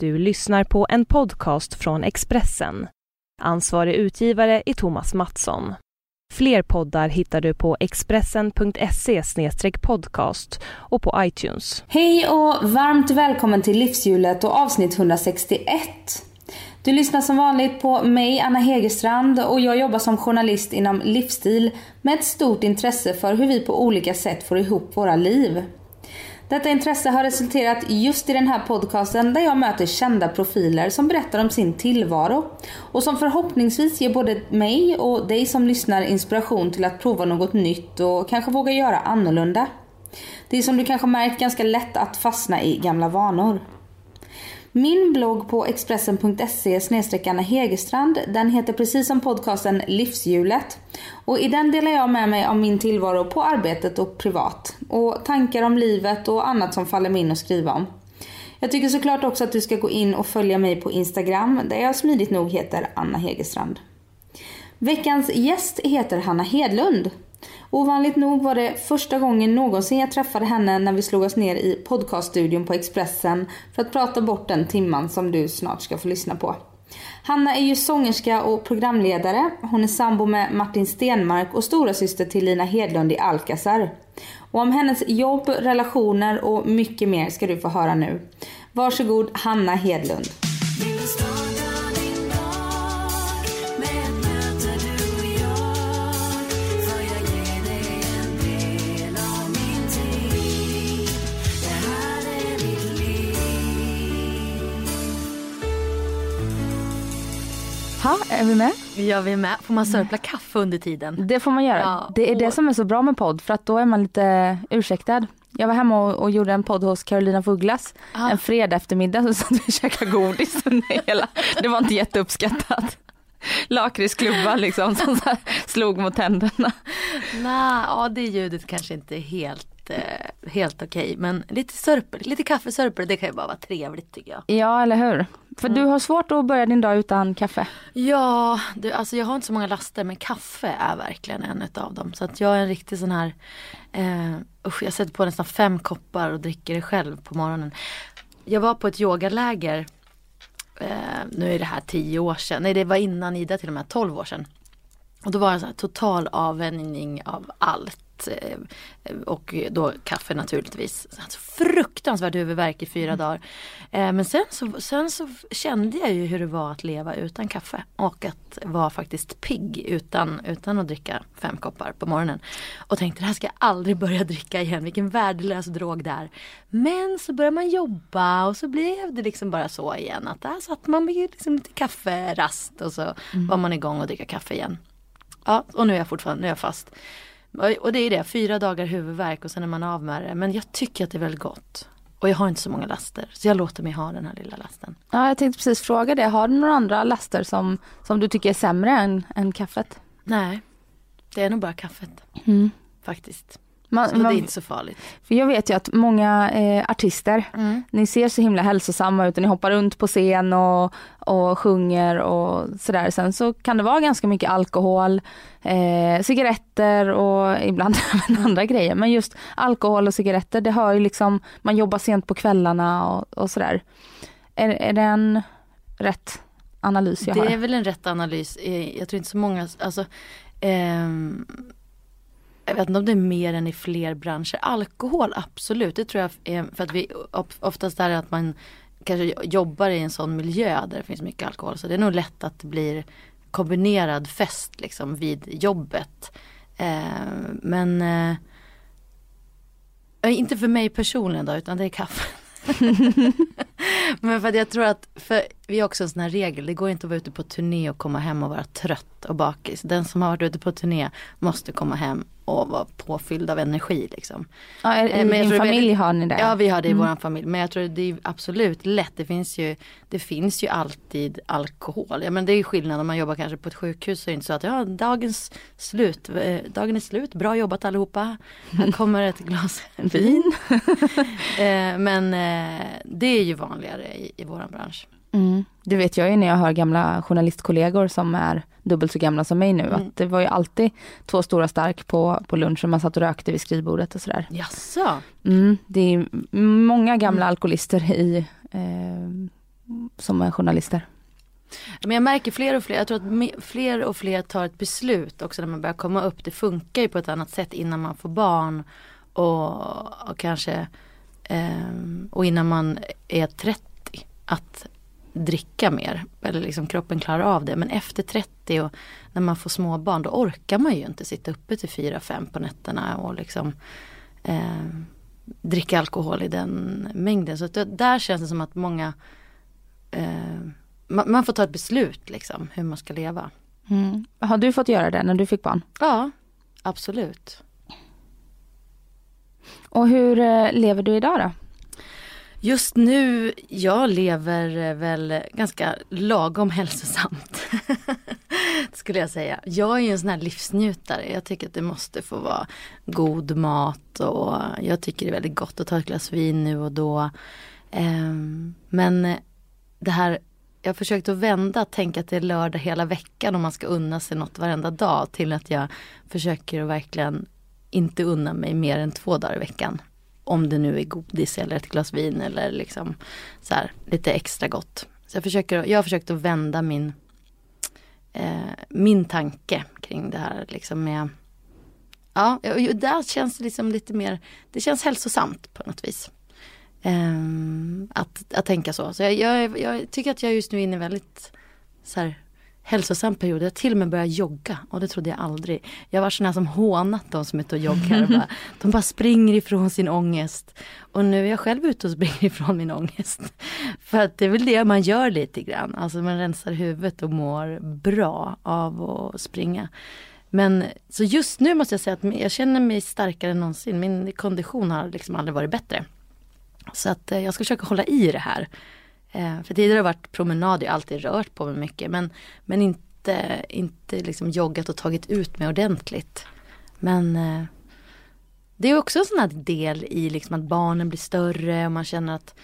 Du lyssnar på en podcast från Expressen. Ansvarig utgivare är Thomas Mattsson. Fler poddar hittar du på expressen.se podcast och på iTunes. Hej och varmt välkommen till Livshjulet och avsnitt 161. Du lyssnar som vanligt på mig, Anna Hegerstrand och jag jobbar som journalist inom livsstil med ett stort intresse för hur vi på olika sätt får ihop våra liv. Detta intresse har resulterat just i den här podcasten där jag möter kända profiler som berättar om sin tillvaro och som förhoppningsvis ger både mig och dig som lyssnar inspiration till att prova något nytt och kanske våga göra annorlunda. Det är som du kanske märkt ganska lätt att fastna i gamla vanor. Min blogg på expressen.se Anna Hegerstrand den heter precis som podcasten Livshjulet. Och i den delar jag med mig av min tillvaro på arbetet och privat. Och tankar om livet och annat som faller mig in att skriva om. Jag tycker såklart också att du ska gå in och följa mig på Instagram där jag smidigt nog heter Anna Hegerstrand. Veckans gäst heter Hanna Hedlund. Ovanligt nog var det första gången någonsin jag träffade henne när vi slog oss ner i podcaststudion på Expressen för att prata bort den timman som du snart ska få lyssna på. Hanna är ju sångerska och programledare. Hon är sambo med Martin Stenmark och stora syster till Lina Hedlund i Alcazar. Och om hennes jobb, relationer och mycket mer ska du få höra nu. Varsågod Hanna Hedlund. Är vi med? Ja vi är med. Får man sörpla kaffe under tiden? Det får man göra. Ja, det är det som är så bra med podd för att då är man lite ursäktad. Jag var hemma och, och gjorde en podd hos Carolina Fugglas ah. en fredag eftermiddag så satt vi och käkade godis under hela. Det var inte jätteuppskattat. Lakritsklubba liksom som slog mot tänderna. Nej, ja det ljudet kanske inte är helt eh, helt okej. Okay. Men lite sörpel, lite kaffesörpel det kan ju bara vara trevligt tycker jag. Ja eller hur. För mm. du har svårt att börja din dag utan kaffe. Ja, du, alltså jag har inte så många laster men kaffe är verkligen en av dem. Så att jag är en riktig sån här, eh, usch jag sätter på nästan fem koppar och dricker det själv på morgonen. Jag var på ett yogaläger, eh, nu är det här tio år sedan, nej det var innan Ida till och med, tolv år sedan. Och då var det så här total avvänjning av allt Eh, och då kaffe naturligtvis. Alltså fruktansvärd huvudvärk i fyra mm. dagar. Eh, men sen så, sen så kände jag ju hur det var att leva utan kaffe och att vara faktiskt pigg utan, utan att dricka fem koppar på morgonen. Och tänkte det här ska jag aldrig börja dricka igen, vilken värdelös drog där. Men så började man jobba och så blev det liksom bara så igen att där satt man med liksom lite kafferast och så mm. var man igång och dricka kaffe igen. Ja, och nu är jag fortfarande nu är jag fast. Och det är det, fyra dagar huvudvärk och sen är man av med det. Men jag tycker att det är väldigt gott. Och jag har inte så många laster så jag låter mig ha den här lilla lasten. Ja jag tänkte precis fråga det, har du några andra laster som, som du tycker är sämre än, än kaffet? Nej, det är nog bara kaffet. Mm. Faktiskt. Man, så man, det är inte så farligt. För jag vet ju att många eh, artister, mm. ni ser så himla hälsosamma ut och ni hoppar runt på scen och, och sjunger och sådär. Sen så kan det vara ganska mycket alkohol, eh, cigaretter och ibland även andra grejer. Men just alkohol och cigaretter, det hör ju liksom, man jobbar sent på kvällarna och, och sådär. Är, är det en rätt analys jag det har? Det är väl en rätt analys. Eh, jag tror inte så många, alltså ehm jag vet inte om det är mer än i fler branscher. Alkohol absolut, det tror jag är för att vi oftast är det att man kanske jobbar i en sån miljö där det finns mycket alkohol. Så det är nog lätt att det blir kombinerad fest liksom vid jobbet. Eh, men eh, eh inte för mig personligen då utan det är kaffe. Men för att jag tror att, för vi har också en sån här regel, det går inte att vara ute på turné och komma hem och vara trött och bakis. Den som har varit ute på turné måste komma hem och vara påfylld av energi liksom. Ja, I eh, din familj har ni det? Ja vi har det i mm. vår familj. Men jag tror det är absolut lätt. Det finns ju, det finns ju alltid alkohol. Ja men det är ju skillnad om man jobbar kanske på ett sjukhus så är det inte så att ja dagens slut, eh, dagen är slut, bra jobbat allihopa. Här kommer ett glas vin. Eh, men det är ju vanligare i, i våran bransch. Mm. Det vet jag ju när jag hör gamla journalistkollegor som är dubbelt så gamla som mig nu. Mm. Att det var ju alltid två stora stark på, på lunchen. Man satt och rökte vid skrivbordet och sådär. Jaså? Mm, det är många gamla mm. alkoholister i, eh, som är journalister. Men jag märker fler och fler, jag tror att fler och fler tar ett beslut också när man börjar komma upp. Det funkar ju på ett annat sätt innan man får barn och, och kanske eh, och innan man är 30 att dricka mer. Eller liksom kroppen klarar av det. Men efter 30 och när man får småbarn då orkar man ju inte sitta uppe till 4-5 på nätterna och liksom eh, dricka alkohol i den mängden. Så det, där känns det som att många eh, man, man, får ta ett beslut liksom hur man ska leva. Mm. Har du fått göra det när du fick barn? Ja, absolut. Och hur eh, lever du idag då? Just nu, jag lever eh, väl ganska lagom hälsosamt. skulle jag säga. Jag är ju en sån här livsnjutare. Jag tycker att det måste få vara god mat och jag tycker det är väldigt gott att ta ett glas vin nu och då. Ehm, men det här, jag har försökt att vända, tänka att det är lördag hela veckan och man ska unna sig något varenda dag till att jag försöker att verkligen inte unna mig mer än två dagar i veckan. Om det nu är godis eller ett glas vin eller liksom så här, lite extra gott. Så jag, försöker, jag har försökt att vända min, eh, min tanke kring det här liksom med Ja, och där känns det liksom lite mer, det känns hälsosamt på något vis. Eh, att, att tänka så. Så jag, jag, jag, tycker att jag just nu är inne i väldigt så här, hälsosam period. Jag till och med börjat jogga och det trodde jag aldrig. Jag var sån här som hånat de som är ute och joggar. bara, de bara springer ifrån sin ångest. Och nu är jag själv ute och springer ifrån min ångest. För att det är väl det man gör lite grann. Alltså man rensar huvudet och mår bra av att springa. Men så just nu måste jag säga att jag känner mig starkare än någonsin. Min kondition har liksom aldrig varit bättre. Så att eh, jag ska försöka hålla i det här. Eh, för tidigare har det varit promenad, jag har alltid rört på mig mycket men, men inte, inte liksom joggat och tagit ut mig ordentligt. Men eh, det är också en sån här del i liksom att barnen blir större och man känner att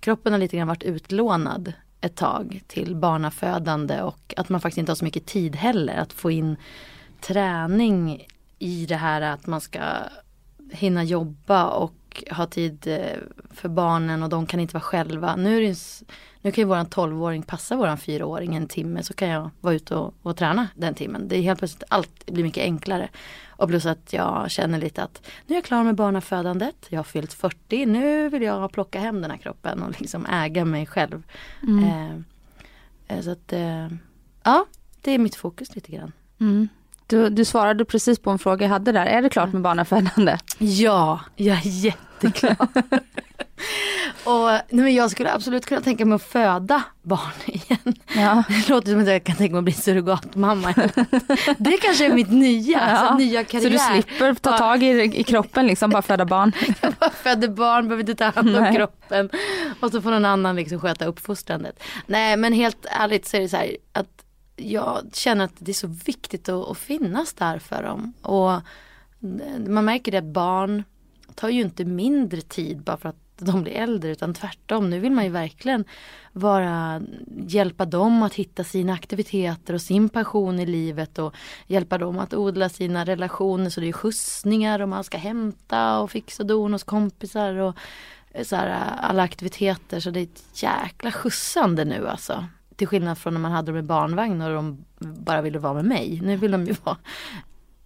kroppen har lite grann varit utlånad ett tag till barnafödande och att man faktiskt inte har så mycket tid heller att få in träning i det här att man ska hinna jobba och ha tid eh, för barnen och de kan inte vara själva. Nu, är det, nu kan ju våran 12-åring passa våran 4-åring en timme så kan jag vara ute och, och träna den timmen. Det är helt plötsligt allt blir mycket enklare. Och plus att jag känner lite att nu är jag klar med barnafödandet. Jag har fyllt 40. Nu vill jag plocka hem den här kroppen och liksom äga mig själv. Mm. Eh, eh så att eh, ja, det är mitt fokus lite grann. Mm. Du, du svarade precis på en fråga jag hade där. Är det klart med barnafödande? Ja, jag är jätteklar. och nej, men jag skulle absolut kunna tänka mig att föda barn igen. Ja. Det låter som att jag kan tänka mig att bli surrogatmamma. det kanske är mitt nya, ja. alltså, nya karriär. Så du slipper ta tag i, i kroppen liksom, bara föda barn? jag bara föder barn, behöver inte ta hand om nej. kroppen. Och så får någon annan liksom sköta uppfostrandet. Nej men helt ärligt så är det så här att jag känner att det är så viktigt att, att finnas där för dem. Och man märker det att barn tar ju inte mindre tid bara för att de blir äldre utan tvärtom. Nu vill man ju verkligen vara, hjälpa dem att hitta sina aktiviteter och sin passion i livet och hjälpa dem att odla sina relationer. Så det är skjutsningar och man ska hämta och fixa och don hos kompisar och så här, alla aktiviteter. Så det är ett jäkla skjutsande nu alltså. Till skillnad från när man hade dem i barnvagn och de bara ville vara med mig. Nu vill de ju vara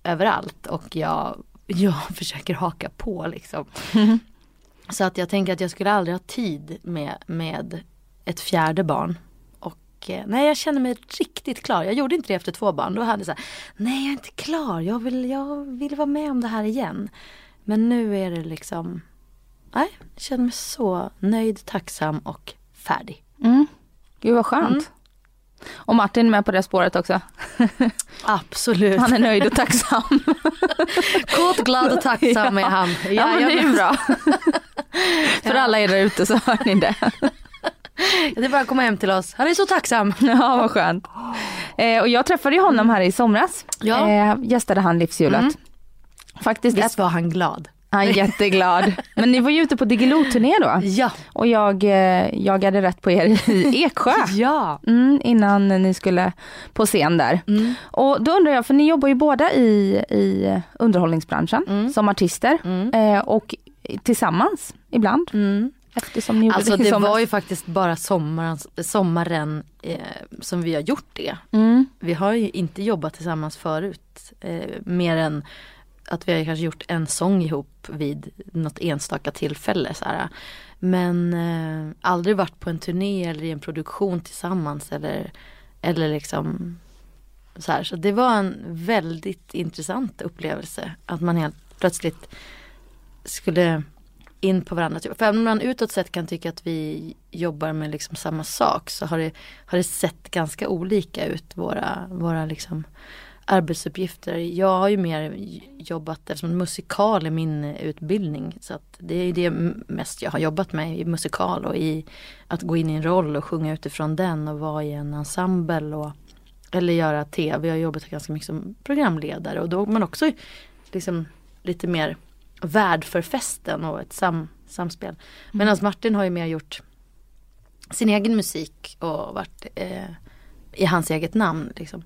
överallt och jag, jag försöker haka på liksom. Mm. Så att jag tänker att jag skulle aldrig ha tid med, med ett fjärde barn. Och eh, nej jag känner mig riktigt klar. Jag gjorde inte det efter två barn. Då hade jag så här, nej jag är inte klar. Jag vill, jag vill vara med om det här igen. Men nu är det liksom, nej jag känner mig så nöjd, tacksam och färdig. Mm. Gud vad skönt. Mm. Och Martin är med på det spåret också. Absolut. Han är nöjd och tacksam. Kåt, glad och tacksam ja. är han. Ja, ja men det är bra. För ja. alla er där ute så hör ni det. Det är bara att komma hem till oss. Han är så tacksam. Ja vad skönt. Eh, och jag träffade ju honom här i somras. Ja. Eh, gästade han livshjulet. Mm. Faktiskt Visst var han glad. Han är jätteglad. Men ni var ju ute på Diggiloo-turné då. Ja. Och jag eh, jagade rätt på er i Eksjö. ja. Mm, innan ni skulle på scen där. Mm. Och då undrar jag, för ni jobbar ju båda i, i underhållningsbranschen mm. som artister. Mm. Eh, och tillsammans ibland. Mm. Eftersom ni Alltså det det var ju faktiskt bara sommaren, sommaren eh, som vi har gjort det. Mm. Vi har ju inte jobbat tillsammans förut. Eh, mer än att vi har kanske gjort en sång ihop vid något enstaka tillfälle. Så här. Men eh, aldrig varit på en turné eller i en produktion tillsammans. Eller, eller liksom så här. Så det var en väldigt intressant upplevelse. Att man helt plötsligt skulle in på varandra. Typ. För även om man utåt sett kan tycka att vi jobbar med liksom samma sak så har det, har det sett ganska olika ut våra, våra liksom arbetsuppgifter. Jag har ju mer jobbat, eftersom musikal är min utbildning. Så att det är det mest jag har jobbat med i musikal och i att gå in i en roll och sjunga utifrån den och vara i en ensemble. Och, eller göra tv. Jag har jobbat ganska mycket som programledare och då är man också liksom lite mer värd för festen och ett sam, samspel. Medan Martin har ju mer gjort sin egen musik och varit eh, i hans eget namn. Liksom.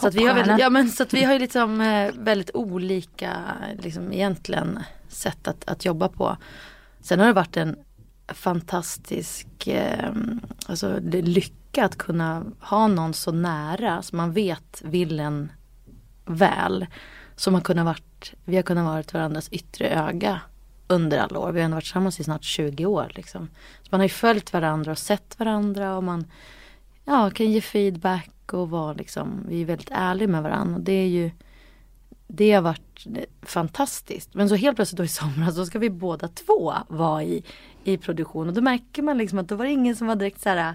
Så, att vi har väldigt, ja, men, så att vi har ju liksom, eh, väldigt olika liksom, egentligen sätt att, att jobba på. Sen har det varit en fantastisk eh, alltså, lycka att kunna ha någon så nära som man vet vill en väl. Som har kunnat varit, vi har kunnat vara varandras yttre öga under alla år. Vi har ändå varit tillsammans i snart 20 år. Liksom. Så man har ju följt varandra och sett varandra och man ja, kan ge feedback och vara liksom, vi är väldigt ärliga med varandra. Och det är ju, det har varit fantastiskt. Men så helt plötsligt då i somras så ska vi båda två vara i, i produktion och då märker man liksom att då var det ingen som var direkt så här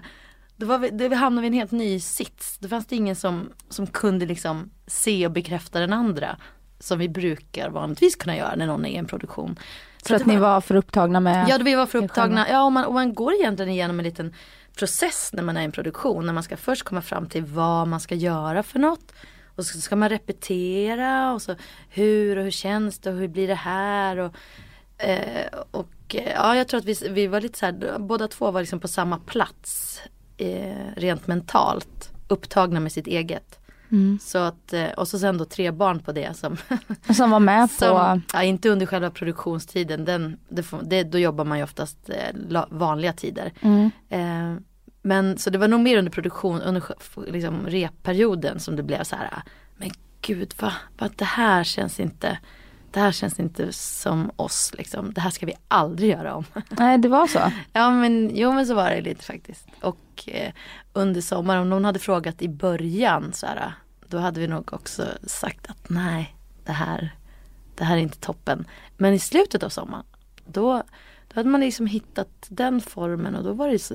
då, var vi, då hamnade vi i en helt ny sits. Då fanns det ingen som, som kunde liksom se och bekräfta den andra. Som vi brukar vanligtvis kunna göra när någon är i en produktion. Så För att det ni var för upptagna med... Ja, vi var för upptagna. Ja, och man, och man går egentligen igenom en liten process när man är i en produktion. När man ska först komma fram till vad man ska göra för något. Och så ska man repetera och så hur och hur känns det och hur blir det här. Och, eh, och eh, ja, jag tror att vi, vi var lite så här, båda två var liksom på samma plats. Eh, rent mentalt. Upptagna med sitt eget. Mm. Så att, eh, och så sen då tre barn på det som Som var med på... som, ja, inte under själva produktionstiden, den, det det, då jobbar man ju oftast eh, vanliga tider. Mm. Eh, men så det var nog mer under produktion, under liksom, repperioden som det blev så här, men gud vad, vad det här känns inte, det här känns inte som oss liksom, det här ska vi aldrig göra om. Nej det var så. Ja men jo men så var det lite faktiskt. Och eh, under sommaren, om någon hade frågat i början så här, då hade vi nog också sagt att nej, det här, det här är inte toppen. Men i slutet av sommaren, då, då hade man liksom hittat den formen och då var det så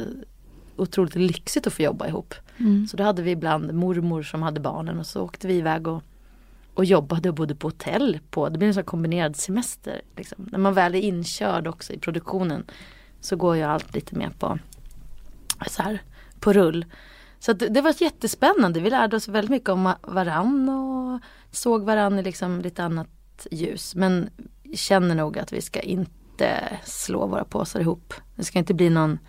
otroligt lyxigt att få jobba ihop. Mm. Så då hade vi ibland mormor som hade barnen och så åkte vi iväg och, och jobbade och bodde på hotell. På, det blir en sån kombinerad semester. Liksom. När man väl är inkörd också i produktionen så går ju allt lite mer på, så här, på rull. Så att det, det var jättespännande. Vi lärde oss väldigt mycket om varann och såg varann i liksom lite annat ljus. Men känner nog att vi ska inte slå våra påsar ihop. Det ska inte bli någon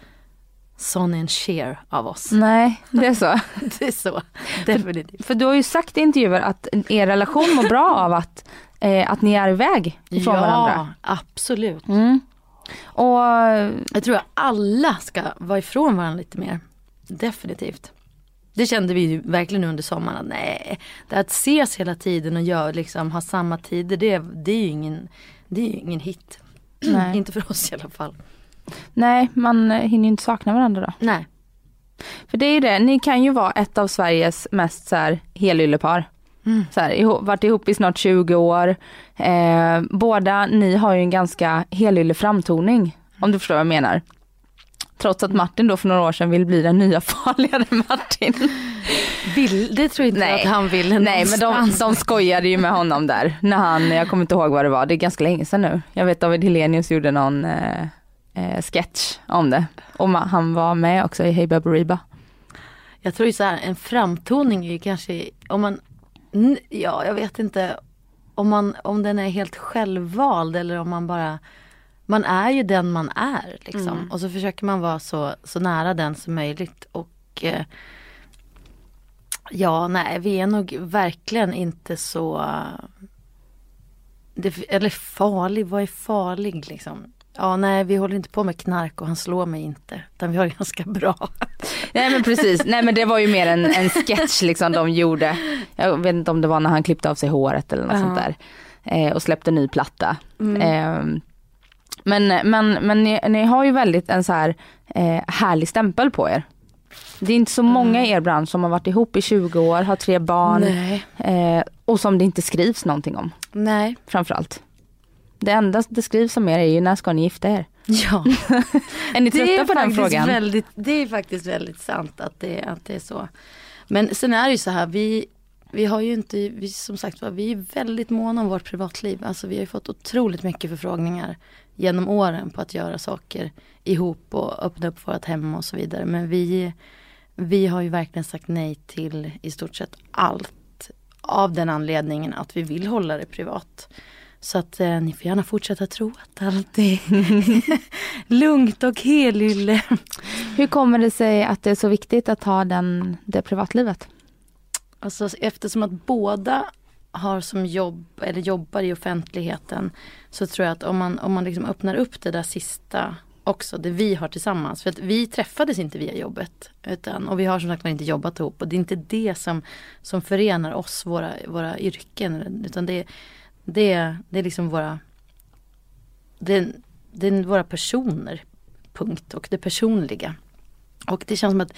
Sonny and Cher av oss. Nej det är så. Det är så. Definitivt. För du har ju sagt i intervjuer att er relation mår bra av att, eh, att ni är iväg ifrån varandra. absolut. Mm. Och Jag tror att alla ska vara ifrån varandra lite mer. Definitivt. Det kände vi ju verkligen under sommaren. Att nej, det att ses hela tiden och gör, liksom, ha samma tider. Det, det är ju ingen, det är ingen hit. Inte för oss i alla fall. Nej, man eh, hinner ju inte sakna varandra då. Nej. För det är ju det, ni kan ju vara ett av Sveriges mest så här helyllepar. Mm. Så här, ihop, varit ihop i snart 20 år. Eh, båda ni har ju en ganska helylle framtoning, om du förstår vad jag menar. Trots att Martin då för några år sedan vill bli den nya farligare Martin. Vill, det tror jag inte Nej. att han vill Nej men de, de skojade ju med honom där. När han, jag kommer inte ihåg vad det var, det är ganska länge sedan nu. Jag vet David Helenius gjorde någon eh, eh, sketch om det. Och han var med också i Hey Baberiba. Jag tror ju så här, en framtoning är ju kanske, om man, ja jag vet inte om, man, om den är helt självvald eller om man bara, man är ju den man är liksom. Och så försöker man vara så, så nära den som möjligt och eh, Ja, nej vi är nog verkligen inte så, det, eller farlig, vad är farlig liksom? Ja, nej vi håller inte på med knark och han slår mig inte. Utan vi har det ganska bra. Nej men precis, nej men det var ju mer en, en sketch liksom de gjorde. Jag vet inte om det var när han klippte av sig håret eller något Ja. sånt där. Eh, och släppte ny platta. Mm. Eh, men men, men ni, ni har ju väldigt en så här eh, härlig stämpel på er. Det är inte så många i er bransch som har varit ihop i 20 år, har tre barn eh, och som det inte skrivs någonting om Nej. framförallt. Det enda det skrivs om er är ju när ska ni gifta er? Ja. Är ni trötta är på den frågan? Väldigt, det är faktiskt väldigt sant att det, att det är så. Men sen är det ju så här, vi, vi har ju inte, vi, som sagt var, vi är väldigt måna om vårt privatliv. Alltså vi har ju fått otroligt mycket förfrågningar genom åren på att göra saker ihop och öppna upp vårt hem och så vidare. Men vi, vi har ju verkligen sagt nej till i stort sett allt. Av den anledningen att vi vill hålla det privat. Så att eh, ni får gärna fortsätta tro att allt är lugnt och helylle. Hur kommer det sig att det är så viktigt att ha den, det privatlivet? Alltså eftersom att båda har som jobb eller jobbar i offentligheten så tror jag att om man, om man liksom öppnar upp det där sista också, det vi har tillsammans. För att vi träffades inte via jobbet. Utan, och vi har som sagt inte jobbat ihop. Och det är inte det som, som förenar oss, våra, våra yrken. Utan det, det, det är liksom våra det, det är våra personer. Punkt. Och det personliga. Och det känns som att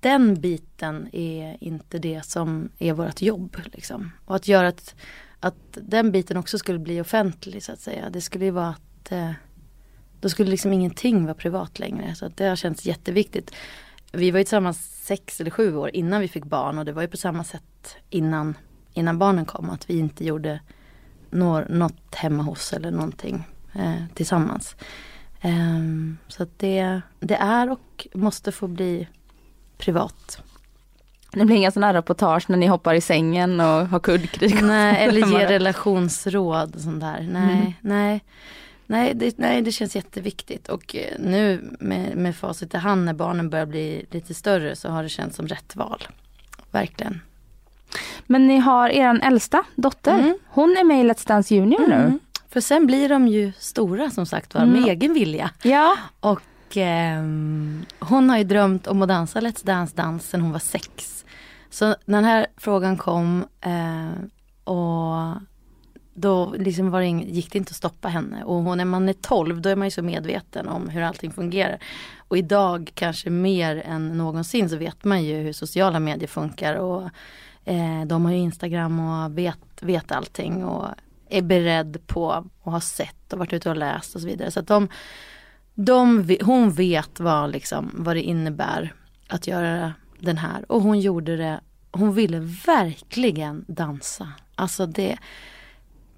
den biten är inte det som är vårt jobb. Liksom. Och att göra att, att den biten också skulle bli offentlig så att säga. Det skulle ju vara att eh, då skulle liksom ingenting vara privat längre. Så att det har känts jätteviktigt. Vi var ju tillsammans sex eller sju år innan vi fick barn och det var ju på samma sätt innan, innan barnen kom. Att vi inte gjorde nå, något hemma hos eller någonting eh, tillsammans. Ehm, så att det, det är och måste få bli privat. Det blir inga sådana reportage när ni hoppar i sängen och har kuddkrig. Nej, eller Bara- ge relationsråd och sånt där. Nej, Mm. nej. Nej det, nej, det känns jätteviktigt och eh, nu med, med facit i hand när barnen börjar bli lite större så har det känts som rätt val. Verkligen. Men ni har er äldsta dotter. Mm. Hon är med i Let's Dance Junior nu. Mm. För sen blir de ju stora som sagt var med Mm. egen vilja. Ja. Och ehm, hon har ju drömt om att dansa Let's Dance dans sen hon var sex. Så när den här frågan kom eh, och då liksom var det ing, gick det inte att stoppa henne. Och hon, när man är 12 då är man ju så medveten om hur allting fungerar. Och idag kanske mer än någonsin så vet man ju hur sociala medier funkar. Och eh, de har ju Instagram och vet, vet allting. Och är beredd på och har sett och varit ute och läst och så vidare. Så att de, de, hon vet vad, liksom, vad det innebär att göra den här. Och hon gjorde det, hon ville verkligen dansa. Alltså det,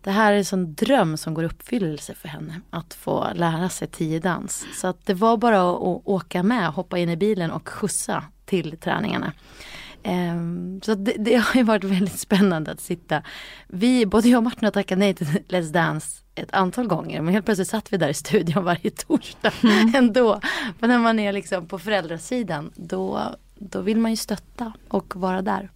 det här är en sån dröm som går i uppfyllelse för henne. Att få lära sig tiodans. Så att det var bara att, att åka med, hoppa in i bilen och skjutsa till träningarna. Ehm, så det, det har ju varit väldigt spännande att sitta. Vi, både jag och Martin har tackat nej till Let's Dance ett antal gånger. Men helt plötsligt satt vi där i studion varje torsdag ändå. Men när man är liksom på föräldrasidan då, då vill man ju stötta och vara där.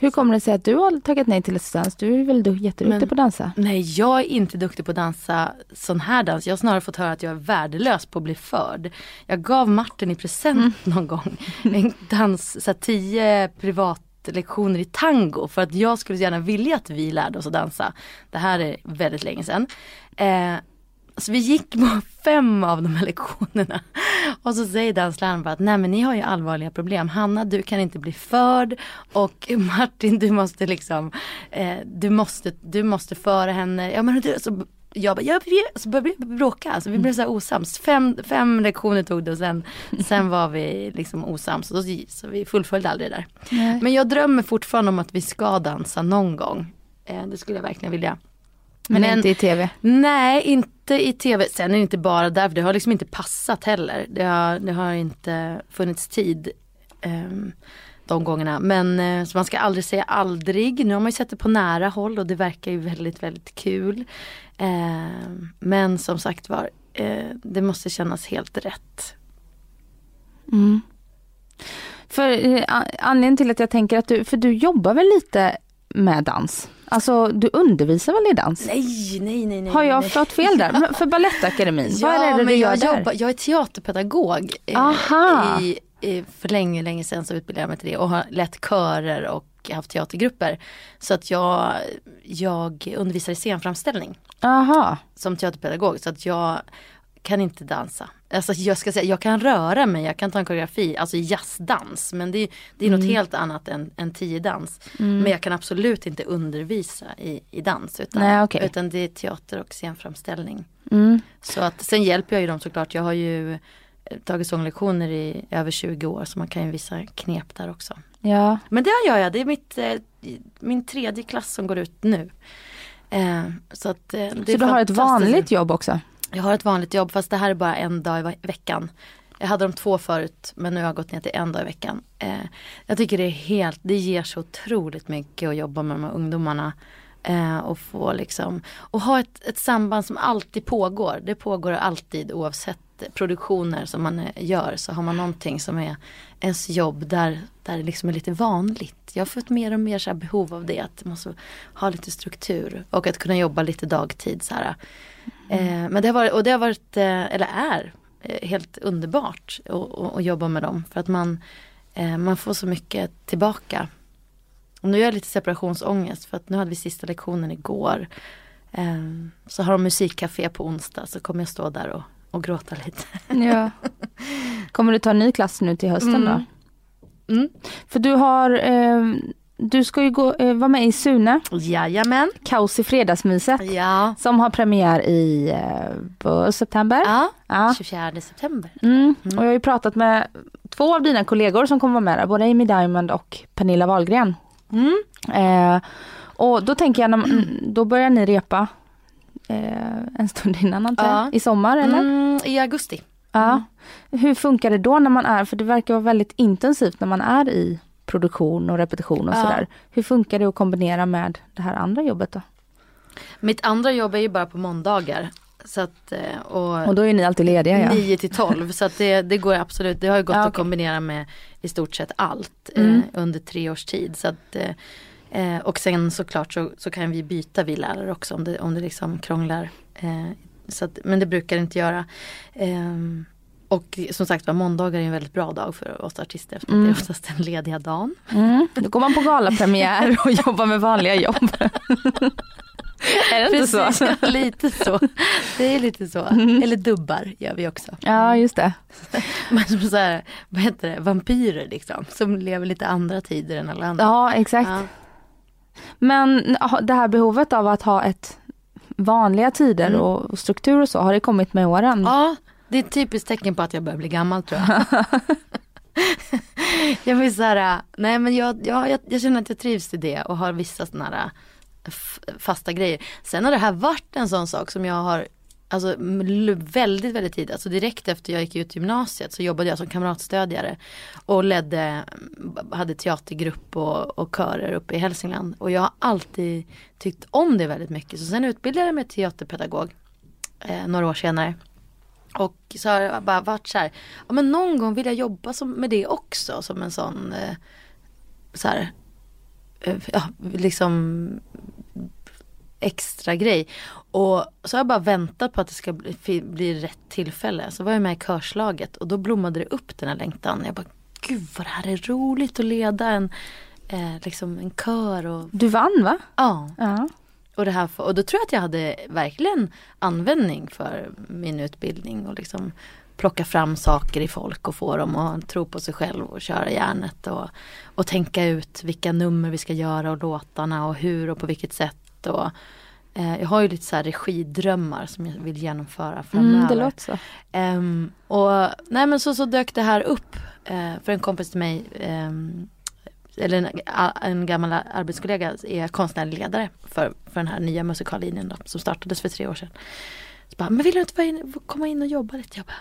Hur kommer det sig att du har tackat nej till Let's Dance? Du är väl du- jätteduktig Men- på att dansa? Nej, jag är inte duktig på att dansa sån här dans. Jag har snarare fått höra att jag är värdelös på att bli förd. Jag gav Martin i present någon gång en dans, så här, tio privatlektioner i tango för att jag skulle så gärna vilja att vi lärde oss att dansa. Det här är väldigt länge sedan. Eh, så vi gick på fem av de här lektionerna. Och så säger dansläraren bara att nej men ni har ju allvarliga problem. Hanna du kan inte bli förd och Martin du måste liksom, eh, du, måste, du måste föra henne. Ja men du, så jag bara, ja, vi, så började vi bråka, alltså, vi blev så här osams. Fem, fem lektioner tog det och sen, sen var vi liksom osams. Så, så vi fullföljde aldrig det där. Nej. Men jag drömmer fortfarande om att vi ska dansa någon gång. Eh, det skulle jag verkligen vilja. Men, Men- inte i tv? Nej, inte i tv. Sen är det inte bara där, för det har liksom inte passat heller. Det har, det har inte funnits tid ehm, de gångerna. Men eh, så man ska aldrig säga aldrig. Nu har man ju sett det på nära håll och det verkar ju väldigt, väldigt kul. Ehm, men som sagt var, eh, det måste kännas helt rätt. Mm. För a- anledningen till att jag tänker att du, för du jobbar väl lite med dans? Alltså du undervisar väl i dans? Nej, nej, nej, nej. Har jag fått fel där? Men för Balettakademin, Ja, vad är det du gör jag där? jobbar, jag är teaterpedagog. eh, Aha. I, i, för länge, länge sedan så utbildade jag mig till det och har lett körer och haft teatergrupper. Så att jag, jag undervisar i scenframställning Aha. som teaterpedagog. Så att jag kan inte dansa. Alltså jag ska säga, jag kan röra mig, jag kan ta en koreografi, alltså jazzdans. Men det, är- det är något helt annat än, än tiodans. Men jag kan absolut inte undervisa i, i dans. Utan, Nej, okej. utan det är teater och scenframställning. Mm. Så att sen hjälper jag ju dem såklart. Jag har ju eh, tagit sånglektioner i över 20 år så man kan ju visa knep där också. Ja. Men det gör jag, det är mitt, eh, min tredje klass som går ut nu. Eh, så att, eh, Så du har ett vanligt jobb också? Jag har ett vanligt jobb fast det här är bara en dag i veckan. Jag hade de två förut men nu har jag gått ner till en dag i veckan. Eh, jag tycker det är helt, det ger så otroligt mycket att jobba med de här ungdomarna. Eh, och få liksom, och ha ett, ett samband som alltid pågår. Det pågår alltid oavsett produktioner som man eh, gör så har man någonting som är ens jobb där, där det liksom är lite vanligt. Jag har fått mer och mer så här behov av det, att man måste ha lite struktur och att kunna jobba lite dagtid så här. Eh, men det har varit, och det har varit, eh, eller är, eh, helt underbart att- jobba med dem. För att man, man får så mycket tillbaka. Och nu är jag lite separationsångest för att nu hade vi sista lektionen igår. Så har de musikcafé på onsdag så kommer jag stå där och, och gråta lite. Ja. Kommer du ta en ny klass nu till hösten då? Mm. För du har, eh, du ska ju gå, eh, vara med i Sune, Jajamän. Kaos i fredagsmyset. Ja. Som har premiär i eh, september. ja. Ja. 24 september. Mm. Och jag har ju pratat med två av dina kollegor som kommer vara med där, både Amy Diamond och Pernilla Wahlgren. Mm. Eh, och då tänker jag, man- då börjar ni repa eh, en stund innan antar Ja. i sommar eller? Mm, I augusti. Ja. Hur funkar det då när man är, för det verkar vara väldigt intensivt när man är i produktion och repetition och Ja. sådär. Hur funkar det att kombinera med det här andra jobbet då? Mitt andra jobb är ju bara på måndagar. Så att, eh, och, Och då är ni alltid lediga ja. 9 till 12 så att det, det går absolut, det har ju gått Ja, att okej. kombinera med i stort sett allt Mm. eh, under tre års tid. Så att, eh, eh, och sen såklart så, så kan vi byta vi lärare också om det, om det liksom krånglar. Eh, så att, men det brukar det inte göra. Och som sagt var måndagar är en väldigt bra dag för oss artister eftersom Mm. det är oftast den lediga dagen. Mm. Då går man på galapremiär och jobbar med vanliga jobb. är det inte så? Precis, lite så. Det är lite så. Eller dubbar gör vi också. Ja just det. Men som så här, vad heter det, vampyrer liksom. Som lever lite andra tider än alla andra. Ja exakt. Ja. Men det här behovet av att ha ett vanliga tider Mm. och struktur och så, har det kommit med åren? ja, det är ett typiskt tecken på att jag börjar bli gammal tror jag. jag vill så här, nej men jag, jag, jag, känner att jag trivs i det och har vissa sådana här fasta grejer. Sen har det här varit en sån sak som jag har Alltså väldigt, väldigt tidigt, alltså direkt efter jag gick ut gymnasiet så jobbade jag som kamratstödjare och ledde, hade teatergrupp och, och körer uppe i Hälsingland. Och jag har alltid tyckt om det väldigt mycket. Så sen utbildade jag mig till teaterpedagog eh, några år senare. Och så har jag bara varit så här, ja men någon gång vill jag jobba som, med det också som en sån eh, så här, eh, ja liksom extra grej. Och så har jag bara väntat på att det ska bli, bli rätt tillfälle. Så var jag med i körslaget och då blommade det upp den här längtan. Jag bara, gud vad det här är roligt att leda en, eh, liksom en kör och Du vann va? ja. Ja. Och, det här, och då tror jag att jag hade verkligen användning för min utbildning och liksom plocka fram saker i folk och få dem att tro på sig själv och köra järnet och, och tänka ut vilka nummer vi ska göra och låtarna och hur och på vilket sätt. Och, eh, jag har ju lite så här regidrömmar som jag vill genomföra framöver. Mm, det låter så. Ehm, och nej men så, så dök det här upp eh, för en kompis till mig ehm, eller en, en gammal arbetskollega är konstnärlig ledare för, för den här nya musikallinjen då, som startades för tre år sedan. Så bara, men vill du inte in, komma in och jobba lite? Jag bara,